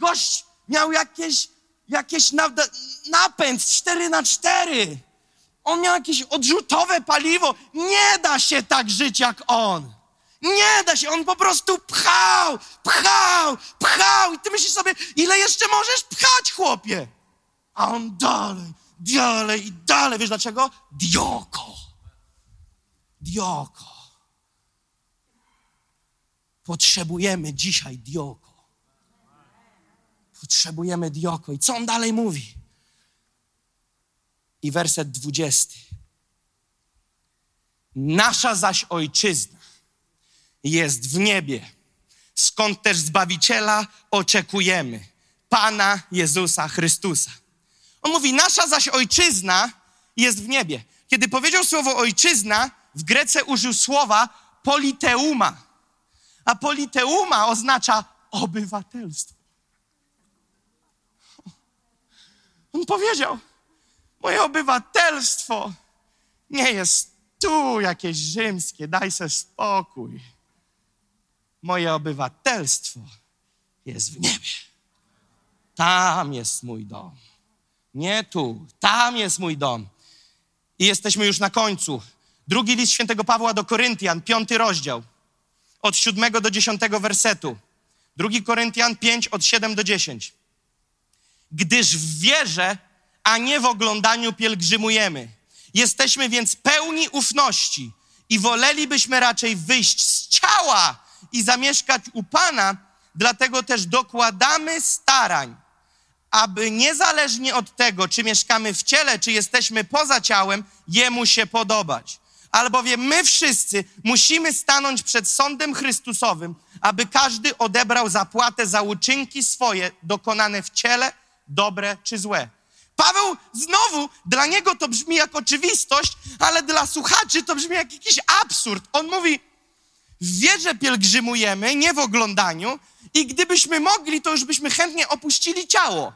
Gość miał jakieś, jakieś napęd 4 na 4 On miał jakieś odrzutowe paliwo. Nie da się tak żyć jak on. Nie da się, on po prostu pchał, pchał, pchał. I ty myślisz sobie, ile jeszcze możesz pchać, chłopie? A on dalej, dalej i dalej. Wiesz dlaczego? Dioko. Dioko. Potrzebujemy dzisiaj dioko. Potrzebujemy dioko. I co on dalej mówi? I werset dwudziesty. Nasza zaś ojczyzna jest w niebie, skąd też Zbawiciela oczekujemy, Pana Jezusa Chrystusa. On mówi, nasza zaś ojczyzna jest w niebie. Kiedy powiedział słowo ojczyzna, w Grece użył słowa politeuma. A politeuma oznacza obywatelstwo. On powiedział: Moje obywatelstwo nie jest tu jakieś rzymskie, daj sobie spokój. Moje obywatelstwo jest w niebie. Tam jest mój dom. Nie tu, tam jest mój dom. I jesteśmy już na końcu. Drugi list świętego Pawła do Koryntian, piąty rozdział, od siódmego do dziesiątego wersetu. Drugi Koryntian 5, od 7 do 10. Gdyż w wierze, a nie w oglądaniu pielgrzymujemy. Jesteśmy więc pełni ufności i wolelibyśmy raczej wyjść z ciała i zamieszkać u Pana, dlatego też dokładamy starań, aby niezależnie od tego, czy mieszkamy w ciele, czy jesteśmy poza ciałem, Jemu się podobać. Albowiem my wszyscy musimy stanąć przed sądem Chrystusowym, aby każdy odebrał zapłatę za uczynki swoje dokonane w ciele, dobre czy złe. Paweł znowu, dla niego to brzmi jak oczywistość, ale dla słuchaczy to brzmi jak jakiś absurd. On mówi, w wierze pielgrzymujemy, nie w oglądaniu i gdybyśmy mogli, to już byśmy chętnie opuścili ciało.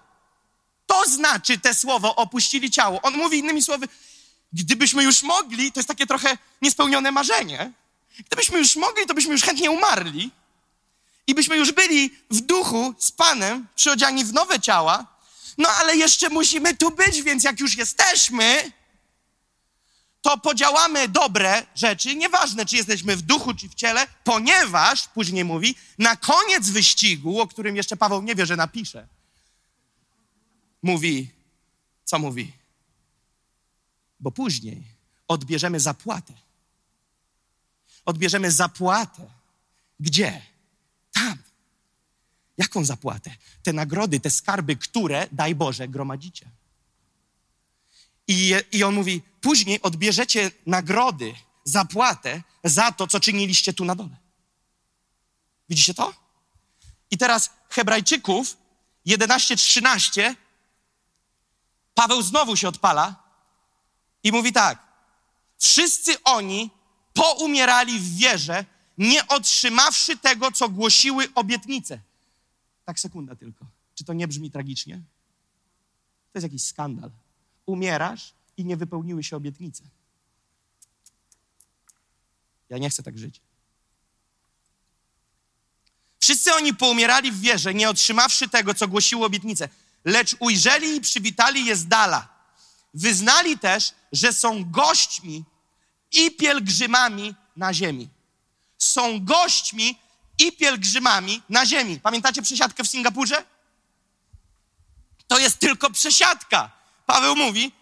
To znaczy te słowo opuścili ciało. On mówi innymi słowy, gdybyśmy już mogli, to jest takie trochę niespełnione marzenie. Gdybyśmy już mogli, to byśmy już chętnie umarli i byśmy już byli w duchu z Panem, przyodziani w nowe ciała, no ale jeszcze musimy tu być, więc jak już jesteśmy, to podziałamy dobre rzeczy, nieważne czy jesteśmy w duchu czy w ciele, ponieważ, później mówi, na koniec wyścigu, o którym jeszcze Paweł nie wie, że napisze, mówi, co mówi? Bo później odbierzemy zapłatę. Odbierzemy zapłatę. Gdzie? Tam. Jaką zapłatę? Te nagrody, te skarby, które, daj Boże, gromadzicie. I, I on mówi, później odbierzecie nagrody, zapłatę za to, co czyniliście tu na dole. Widzicie to? I teraz Hebrajczyków 11:13 Paweł znowu się odpala i mówi tak: Wszyscy oni poumierali w wierze, nie otrzymawszy tego, co głosiły obietnice. Tak, sekunda tylko. Czy to nie brzmi tragicznie? To jest jakiś skandal. Umierasz i nie wypełniły się obietnice. Ja nie chcę tak żyć. Wszyscy oni poumierali w wierze, nie otrzymawszy tego, co głosiło obietnice, lecz ujrzeli i przywitali je z dala. Wyznali też, że są gośćmi i pielgrzymami na ziemi. Są gośćmi i pielgrzymami na ziemi. Pamiętacie przesiadkę w Singapurze? To jest tylko przesiadka. Paweł mówi,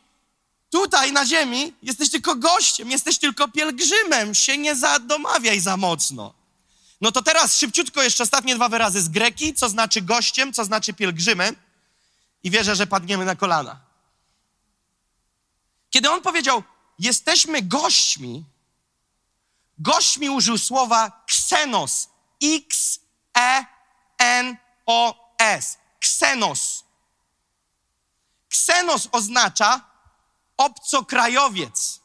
tutaj na ziemi jesteś tylko gościem, jesteś tylko pielgrzymem, się nie zadomawiaj za mocno. No to teraz szybciutko jeszcze ostatnie dwa wyrazy z greki, co znaczy gościem, co znaczy pielgrzymem i wierzę, że padniemy na kolana. Kiedy on powiedział, jesteśmy gośćmi, gośćmi użył słowa ksenos, X-E-N-O-S. Ksenos. Ksenos oznacza obcokrajowiec.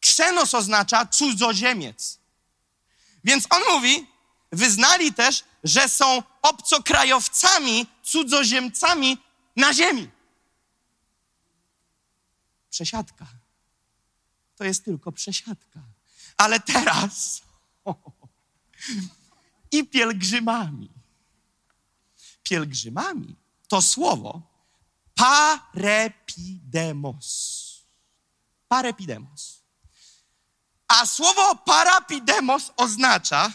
Ksenos oznacza cudzoziemiec. Więc on mówi, wyznali też, że są obcokrajowcami, cudzoziemcami na ziemi. Przesiadka. To jest tylko przesiadka. Ale teraz *laughs* i pielgrzymami. Pielgrzymami to słowo parepidemos. Parepidemos. A słowo parapidemos oznacza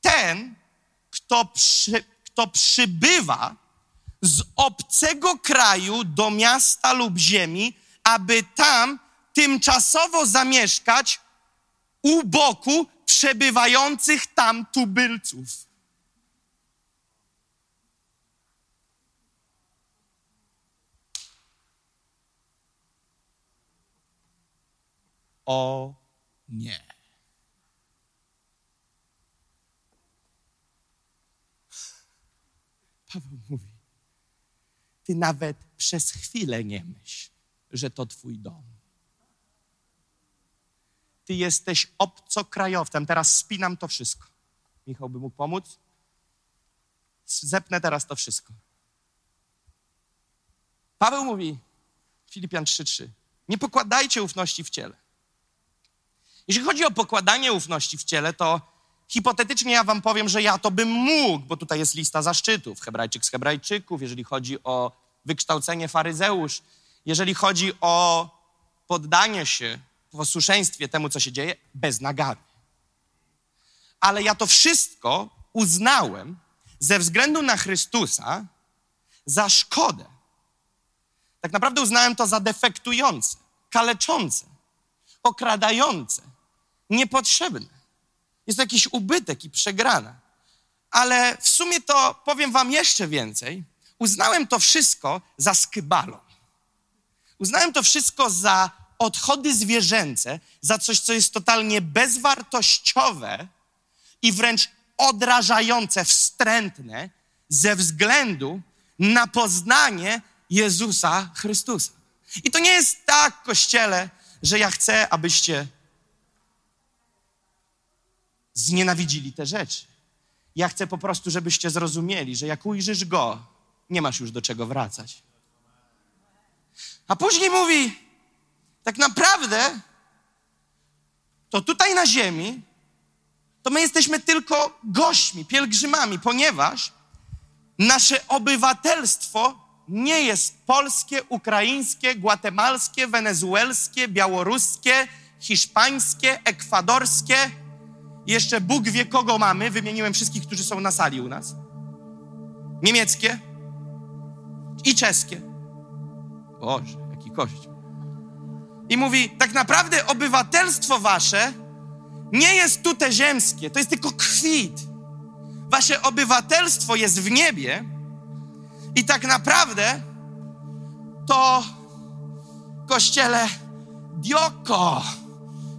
ten, kto, przy, kto przybywa z obcego kraju do miasta lub ziemi, aby tam tymczasowo zamieszkać u boku przebywających tam tubylców. O nie. Paweł mówi, ty nawet przez chwilę nie myśl, że to twój dom. Ty jesteś obcokrajowcem. Teraz spinam to wszystko. Michał by mógł pomóc? Zepnę teraz to wszystko. Paweł mówi, Filipian 3:3, nie pokładajcie ufności w ciele. Jeśli chodzi o pokładanie ufności w ciele, to hipotetycznie ja wam powiem, że ja to bym mógł, bo tutaj jest lista zaszczytów, hebrajczyk z hebrajczyków, jeżeli chodzi o wykształcenie faryzeusz, jeżeli chodzi o poddanie się w posłuszeństwie temu, co się dzieje, bez nagany. Ale ja to wszystko uznałem ze względu na Chrystusa za szkodę. Tak naprawdę uznałem to za defektujące, kaleczące, okradające, niepotrzebne. Jest to jakiś ubytek i przegrana. Ale w sumie to powiem Wam jeszcze więcej. Uznałem to wszystko za skybalą. Uznałem to wszystko za odchody zwierzęce, za coś, co jest totalnie bezwartościowe i wręcz odrażające, wstrętne ze względu na poznanie Jezusa Chrystusa. I to nie jest tak, Kościele, że ja chcę, abyście znienawidzili te rzeczy. Ja chcę po prostu, żebyście zrozumieli, że jak ujrzysz Go, nie masz już do czego wracać. A później mówi, tak naprawdę, to tutaj na ziemi, to my jesteśmy tylko gośćmi, pielgrzymami, ponieważ nasze obywatelstwo nie jest polskie, ukraińskie, gwatemalskie, wenezuelskie, białoruskie, hiszpańskie, ekwadorskie. Jeszcze Bóg wie, kogo mamy. Wymieniłem wszystkich, którzy są na sali u nas. Niemieckie i czeskie. Boże, jaki kościół. I mówi, tak naprawdę obywatelstwo wasze nie jest tutaj ziemskie, to jest tylko kwit. Wasze obywatelstwo jest w niebie i tak naprawdę to kościele dioko.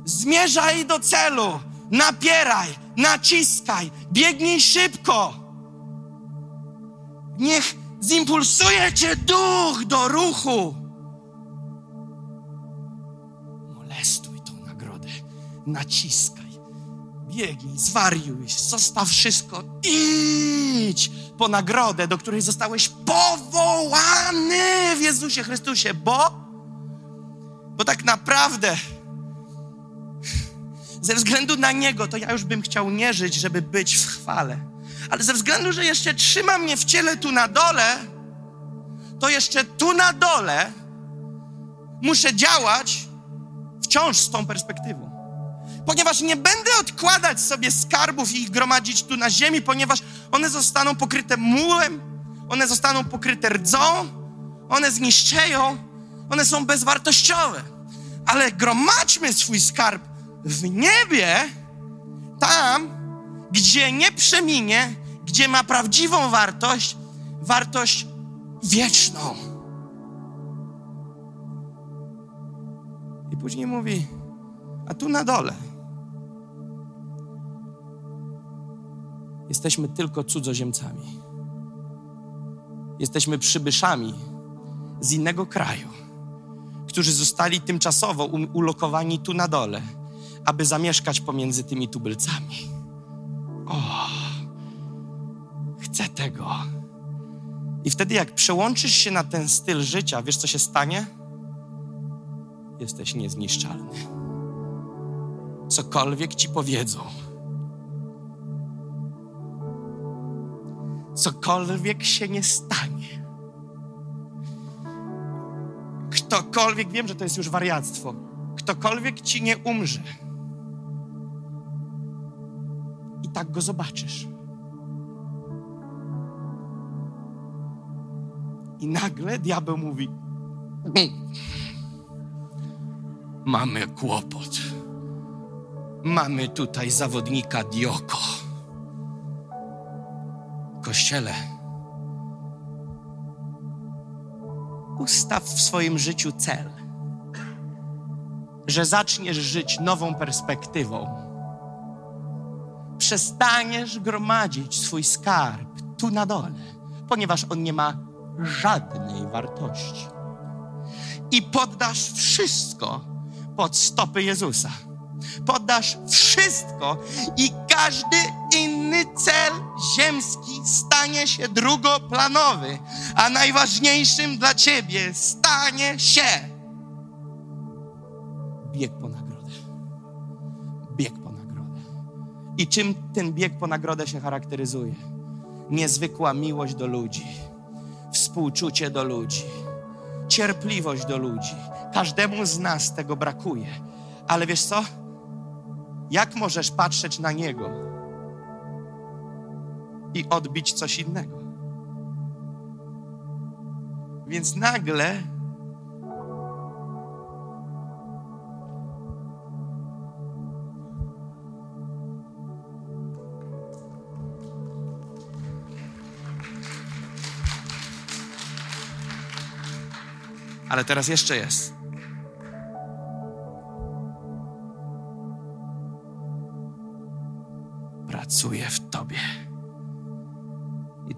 Zmierzaj do celu, napieraj, naciskaj, biegnij szybko. Niech zimpulsuje cię duch do ruchu. Naciskaj, biegnij, zwariuj, zostaw wszystko, idź po nagrodę, do której zostałeś powołany w Jezusie Chrystusie, bo, bo tak naprawdę ze względu na Niego, to ja już bym chciał nie żyć, żeby być w chwale. Ale ze względu, że jeszcze trzyma mnie w ciele tu na dole, to jeszcze tu na dole muszę działać wciąż z tą perspektywą. Ponieważ nie będę odkładać sobie skarbów i ich gromadzić tu na ziemi, ponieważ one zostaną pokryte mułem, one zostaną pokryte rdzą, one zniszczeją, one są bezwartościowe. Ale gromadźmy swój skarb w niebie, tam, gdzie nie przeminie, gdzie ma prawdziwą wartość, wartość wieczną. I później mówi, a tu na dole jesteśmy tylko cudzoziemcami. Jesteśmy przybyszami z innego kraju, którzy zostali tymczasowo ulokowani tu na dole, aby zamieszkać pomiędzy tymi tubylcami. O, chcę tego. I wtedy, jak przełączysz się na ten styl życia, wiesz, co się stanie? Jesteś niezniszczalny. Cokolwiek ci powiedzą, cokolwiek się nie stanie. Ktokolwiek, wiem, że to jest już wariactwo, ktokolwiek ci nie umrze, i tak go zobaczysz. I nagle diabeł mówi: Mamy kłopot. Mamy tutaj zawodnika Dioko. Kościele, ustaw w swoim życiu cel, że zaczniesz żyć nową perspektywą. Przestaniesz gromadzić swój skarb tu na dole, ponieważ on nie ma żadnej wartości. I poddasz wszystko pod stopy Jezusa. Poddasz wszystko i każdy inny cel ziemski stanie się drugoplanowy, a najważniejszym dla ciebie stanie się bieg po nagrodę. Bieg po nagrodę. I czym ten bieg po nagrodę się charakteryzuje? Niezwykła miłość do ludzi, współczucie do ludzi, cierpliwość do ludzi. Każdemu z nas tego brakuje. Ale wiesz co? Jak możesz patrzeć na Niego i odbić coś innego? Więc nagle Ale teraz jeszcze jest.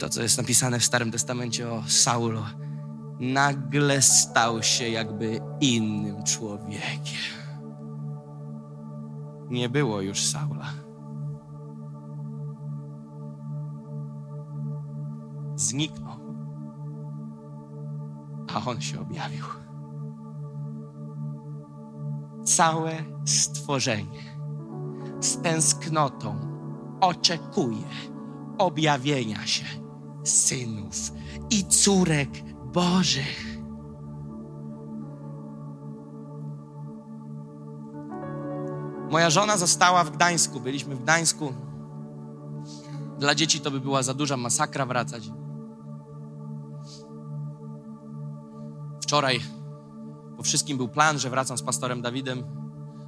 To, co jest napisane w Starym Testamencie o Saulo, nagle stał się jakby innym człowiekiem. Nie było już Saula. Zniknął a on się objawił. Całe stworzenie z tęsknotą oczekuje objawienia się synów i córek Bożych. Moja żona została w Gdańsku. Byliśmy w Gdańsku. Dla dzieci to by była za duża masakra wracać. Wczoraj po wszystkim był plan, że wracam z pastorem Dawidem,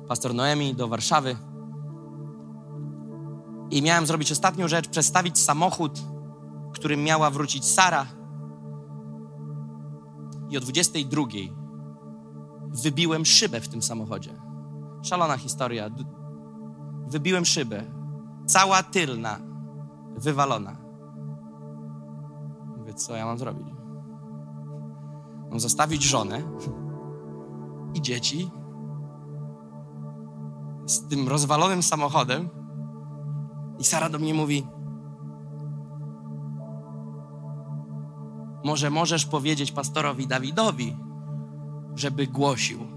pastor Noemi do Warszawy. I miałem zrobić ostatnią rzecz, przestawić samochód, którym miała wrócić Sara. I o 22 wybiłem szybę w tym samochodzie. Szalona historia. Wybiłem szybę. Cała tylna, wywalona. Mówię, co ja mam zrobić? Mam zostawić żonę i dzieci z tym rozwalonym samochodem. I Sara do mnie mówi: Może możesz powiedzieć pastorowi Dawidowi, żeby głosił.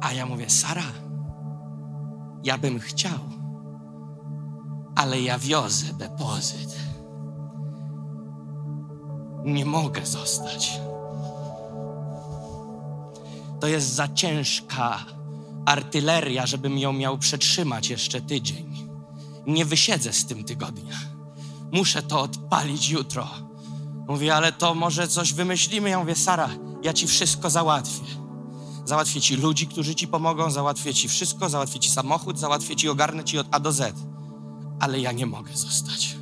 A ja mówię: Sara, ja bym chciał, ale ja wiozę depozyt nie mogę zostać. To jest za ciężka artyleria, żebym ją miał przetrzymać jeszcze tydzień. Nie wysiedzę z tym tygodnia. Muszę to odpalić jutro. Mówię, ale to może coś wymyślimy. Ja mówię, Sara, ja ci wszystko załatwię. Załatwię ci ludzi, którzy ci pomogą, załatwię ci wszystko, załatwię ci samochód, załatwię ci, ogarnę ci od A do Z. Ale ja nie mogę zostać.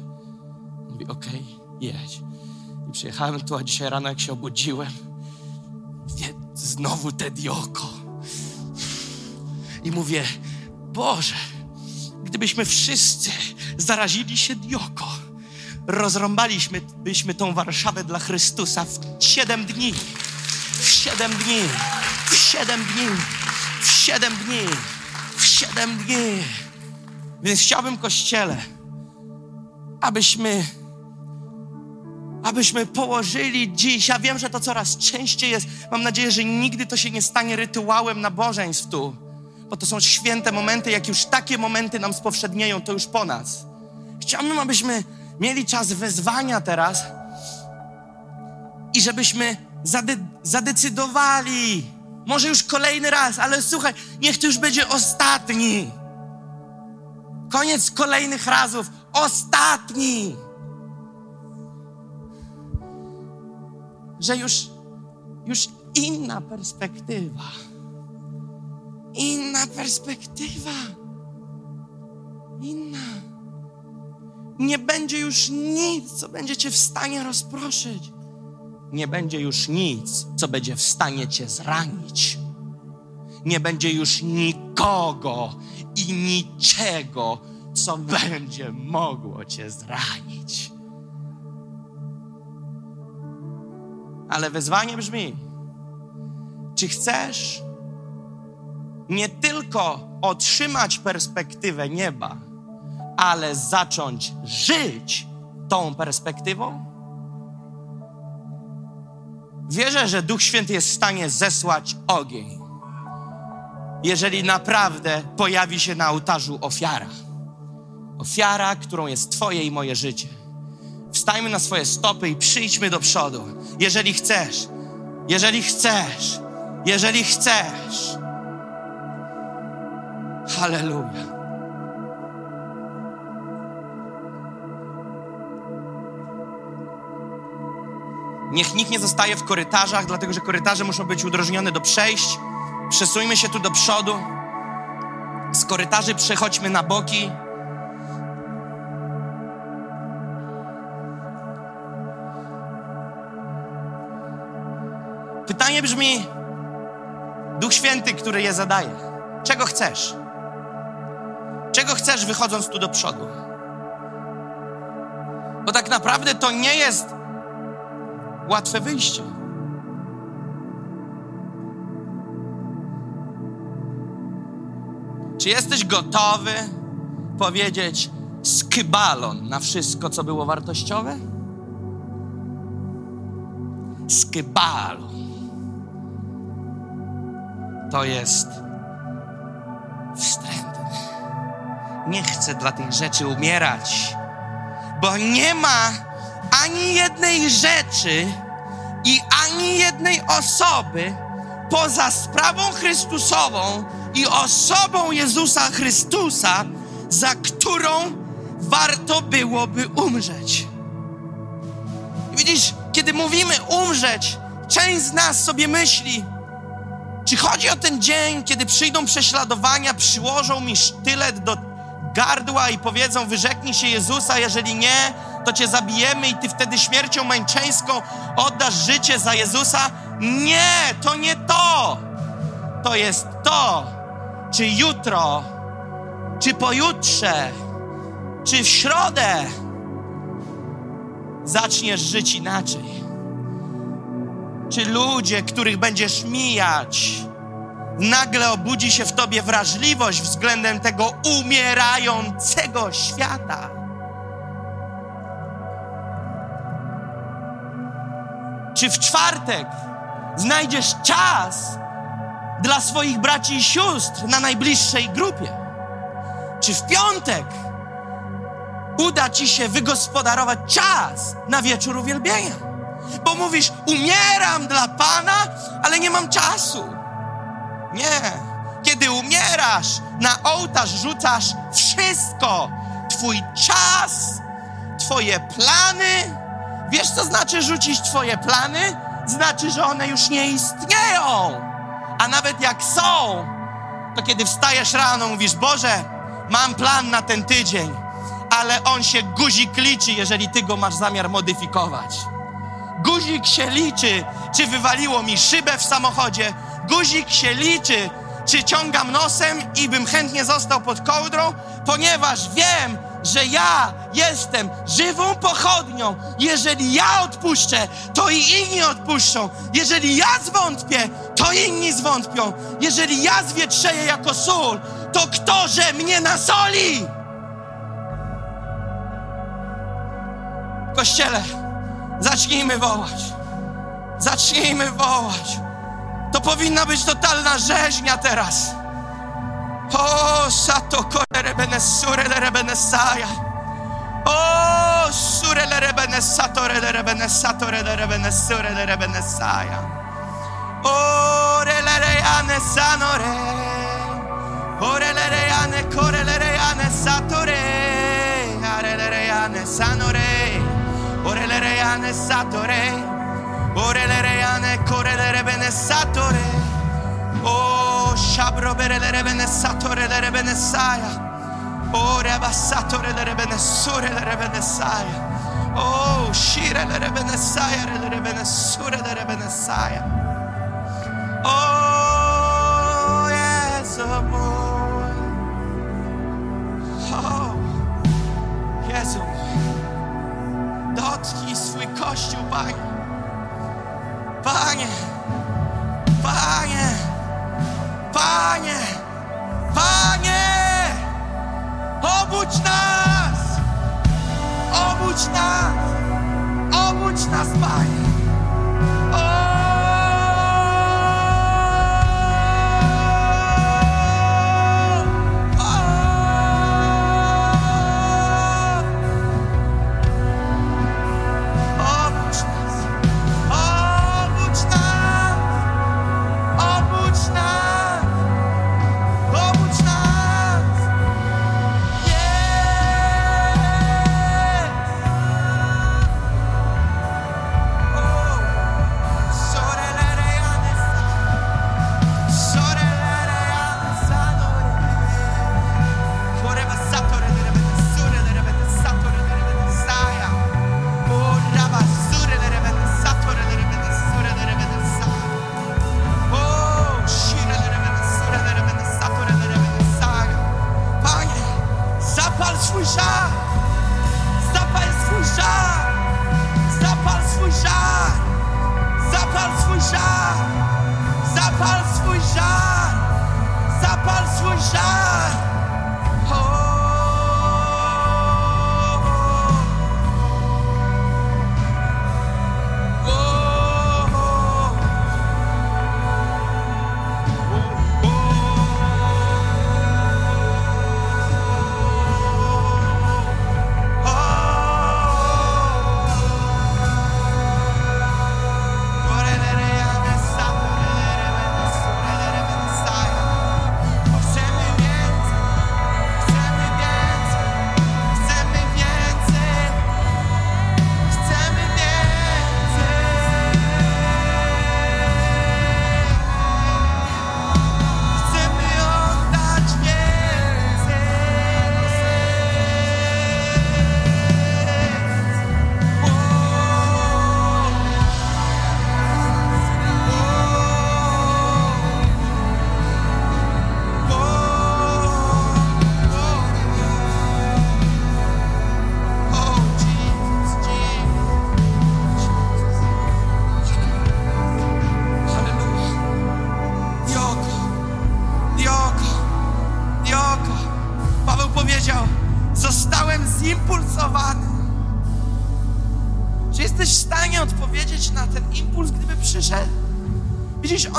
Mówi, okej, okay, jedź. I przyjechałem tu, a dzisiaj rano jak się obudziłem, wie, znowu te dioko. I mówię, Boże, gdybyśmy wszyscy zarazili się dioko, rozrąbaliśmy byśmy tą Warszawę dla Chrystusa w siedem dni. W siedem dni. W siedem dni. W siedem dni. W siedem dni. Więc chciałbym, Kościele, abyśmy abyśmy położyli dziś. Ja wiem, że to coraz częściej jest. Mam nadzieję, że nigdy to się nie stanie rytuałem nabożeństw tu, bo to są święte momenty. Jak już takie momenty nam spowszednieją, to już po nas. Chciałbym, abyśmy mieli czas wezwania teraz i żebyśmy zade zadecydowali. Może już kolejny raz, ale słuchaj, niech to już będzie ostatni. Koniec kolejnych razów. Ostatni. że już, już inna perspektywa. Inna perspektywa. Inna. Nie będzie już nic, co będzie cię w stanie rozproszyć. Nie będzie już nic, co będzie w stanie cię zranić. Nie będzie już nikogo i niczego, co będzie mogło cię zranić. Ale wezwanie brzmi: czy chcesz nie tylko otrzymać perspektywę nieba, ale zacząć żyć tą perspektywą? Wierzę, że Duch Święty jest w stanie zesłać ogień, jeżeli naprawdę pojawi się na ołtarzu ofiara. Ofiara, którą jest Twoje i moje życie. Wstajmy na swoje stopy i przyjdźmy do przodu. Jeżeli chcesz, jeżeli chcesz, jeżeli chcesz. Halleluja. Niech nikt nie zostaje w korytarzach, dlatego że korytarze muszą być udrożnione do przejść. Przesuńmy się tu do przodu. Z korytarzy przechodźmy na boki. Pytanie brzmi: Duch Święty, który je zadaje, czego chcesz? Czego chcesz, wychodząc tu do przodu? Bo tak naprawdę to nie jest łatwe wyjście. Czy jesteś gotowy powiedzieć skybalon na wszystko, co było wartościowe? Skybalon. To jest wstrętne. Nie chcę dla tych rzeczy umierać, bo nie ma ani jednej rzeczy i ani jednej osoby poza sprawą Chrystusową i osobą Jezusa Chrystusa, za którą warto byłoby umrzeć. Widzisz, kiedy mówimy umrzeć, część z nas sobie myśli, czy chodzi o ten dzień, kiedy przyjdą prześladowania, przyłożą mi sztylet do gardła i powiedzą: Wyrzeknij się Jezusa, jeżeli nie, to cię zabijemy i ty wtedy śmiercią męczeńską oddasz życie za Jezusa. Nie, to nie to. To jest to, czy jutro, czy pojutrze, czy w środę zaczniesz żyć inaczej. Czy ludzie, których będziesz mijać, nagle obudzi się w tobie wrażliwość względem tego umierającego świata. Czy w czwartek znajdziesz czas dla swoich braci i sióstr na najbliższej grupie? Czy w piątek uda ci się wygospodarować czas na wieczór uwielbienia? Bo mówisz, umieram dla Pana, ale nie mam czasu. Nie. Kiedy umierasz, na ołtarz rzucasz wszystko. Twój czas, Twoje plany. Wiesz, co znaczy rzucić Twoje plany? Znaczy, że one już nie istnieją. A nawet jak są, to kiedy wstajesz rano, mówisz: Boże, mam plan na ten tydzień, ale on się guzik liczy, jeżeli Ty go masz zamiar modyfikować. Guzik się liczy, czy wywaliło mi szybę w samochodzie. Guzik się liczy, czy ciągam nosem i bym chętnie został pod kołdrą, ponieważ wiem, że ja jestem żywą pochodnią. Jeżeli ja odpuszczę, to i inni odpuszczą. Jeżeli ja zwątpię, to inni zwątpią. Jeżeli ja zwietrzeję jako sól, to kto, że mnie nasoli? Kościele, zacznijmy wołać. Zacznijmy wołać. To powinna być totalna rzeźnia teraz. O, sato korere benesure le rebenesaja. O, oh, sure rebenesatore rebenesatore rebenesure le rebenesaja. O, re le reane sanore. Ore le reane kore le reane satore. Are le reane sanore. Ore le reane satore. Ore le reane kore le rebenesatore. Oh, Shabro berelere le lere benessaia. Ore abbassatore lere le lere benessaia. Oh, uscire lere benessaia lere le lere benessaia. Oh, yes, oh, amore. Oh, yes, oh, amore. Dotki swój kościół, Panie. Oh, Panie, Panie. Panie, Panie, obudź nas, obudź nas, obudź nas, Panie.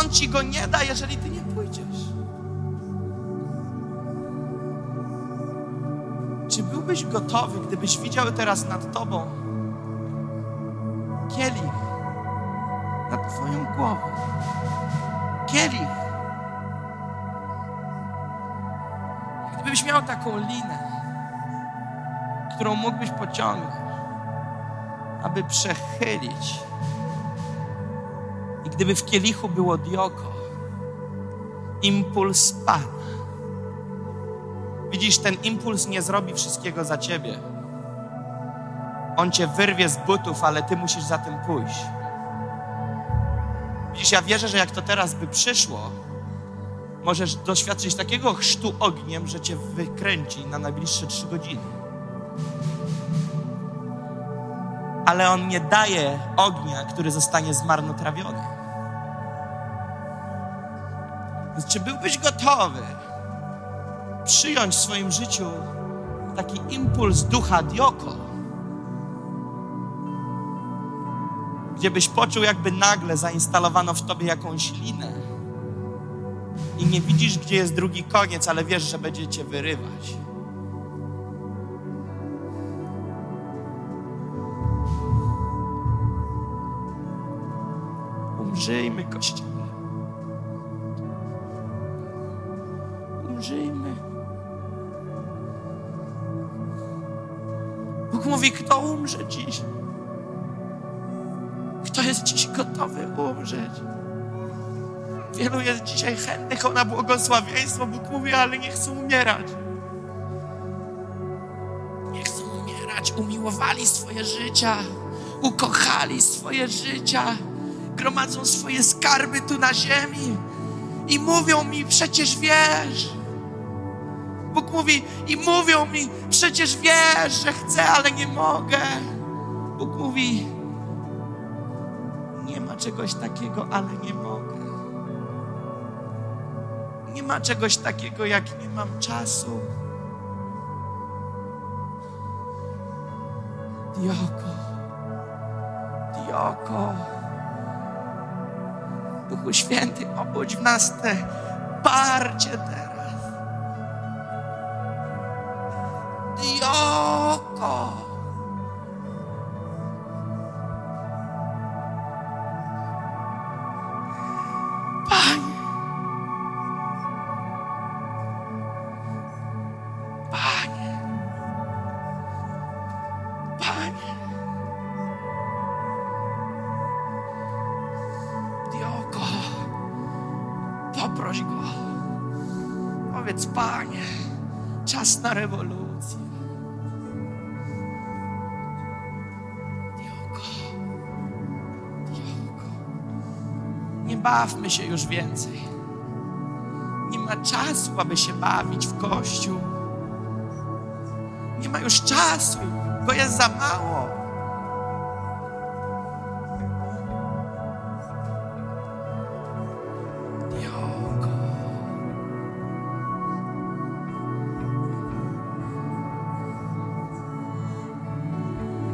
On ci go nie da, jeżeli ty nie pójdziesz. Czy byłbyś gotowy, gdybyś widział teraz nad tobą kielich nad twoją głową? Kielich. Gdybyś miał taką linę, którą mógłbyś pociągnąć, aby przechylić. Gdyby w kielichu było dioko, impuls Pana. Widzisz, ten impuls nie zrobi wszystkiego za ciebie. On cię wyrwie z butów, ale ty musisz za tym pójść. Widzisz, ja wierzę, że jak to teraz by przyszło, możesz doświadczyć takiego chrztu ogniem, że cię wykręci na najbliższe trzy godziny. Ale on nie daje ognia, który zostanie zmarnotrawiony. Czy byłbyś gotowy przyjąć w swoim życiu taki impuls ducha dioko, gdzie byś poczuł, jakby nagle zainstalowano w tobie jakąś linę i nie widzisz, gdzie jest drugi koniec, ale wiesz, że będzie cię wyrywać. Umrzyjmy, Kościele. Umrzyjmy. Bóg mówi, kto umrze dziś? Kto jest dziś gotowy umrzeć? Wielu jest dzisiaj chętnych na błogosławieństwo. Bóg mówi, ale nie chcą umierać. Nie chcą umierać. Umiłowali swoje życia. Ukochali swoje życia. Gromadzą swoje skarby tu na ziemi. I mówią mi, przecież wiesz. Bóg mówi, i mówią mi, przecież wiesz, że chcę, ale nie mogę. Bóg mówi, nie ma czegoś takiego, ale nie mogę. Nie ma czegoś takiego, jak nie mam czasu. Dioko, Dioko, Duchu Święty, obudź w nas te parcie teraz. Dioko. Panie. Panie. Panie. Dioko. Poproś go. Powiedz, Panie, czas na rewolucję. bawmy się już więcej. Nie ma czasu, aby się bawić w kościół. Nie ma już czasu, bo jest za mało.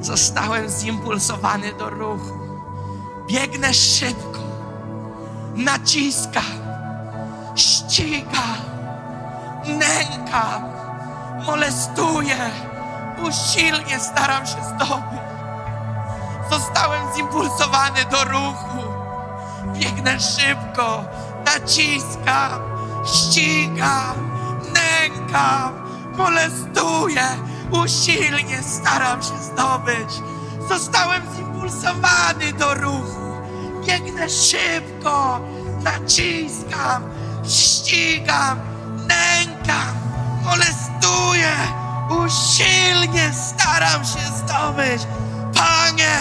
Zostałem zimpulsowany do ruchu. Biegnę szybko naciskam, ścigam, nękam, molestuję, usilnie staram się zdobyć. Zostałem zimpulsowany do ruchu. Biegnę szybko, naciskam, ścigam, nękam, molestuję, usilnie staram się zdobyć. Zostałem zimpulsowany do ruchu. Biegnę szybko, naciskam, ścigam, nękam, molestuję, usilnie staram się zdobyć. Panie,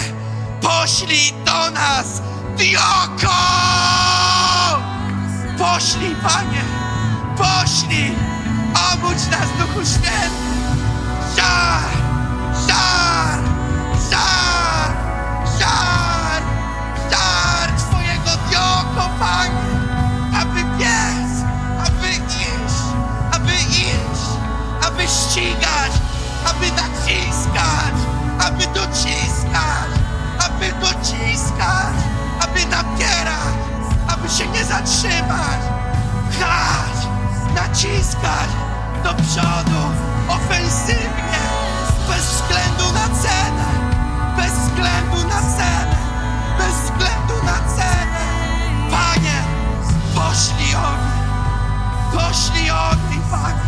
poślij do nas Dioko! Poślij, Panie, poślij, obudź nas, Duchu Święty. Żar, żar, żar, Aby biec, aby iść, aby iść, aby ścigać, aby naciskać, aby dociskać, aby dociskać, aby napierać, aby się nie zatrzymać, pchać, naciskać do przodu, ofensywnie, ogień,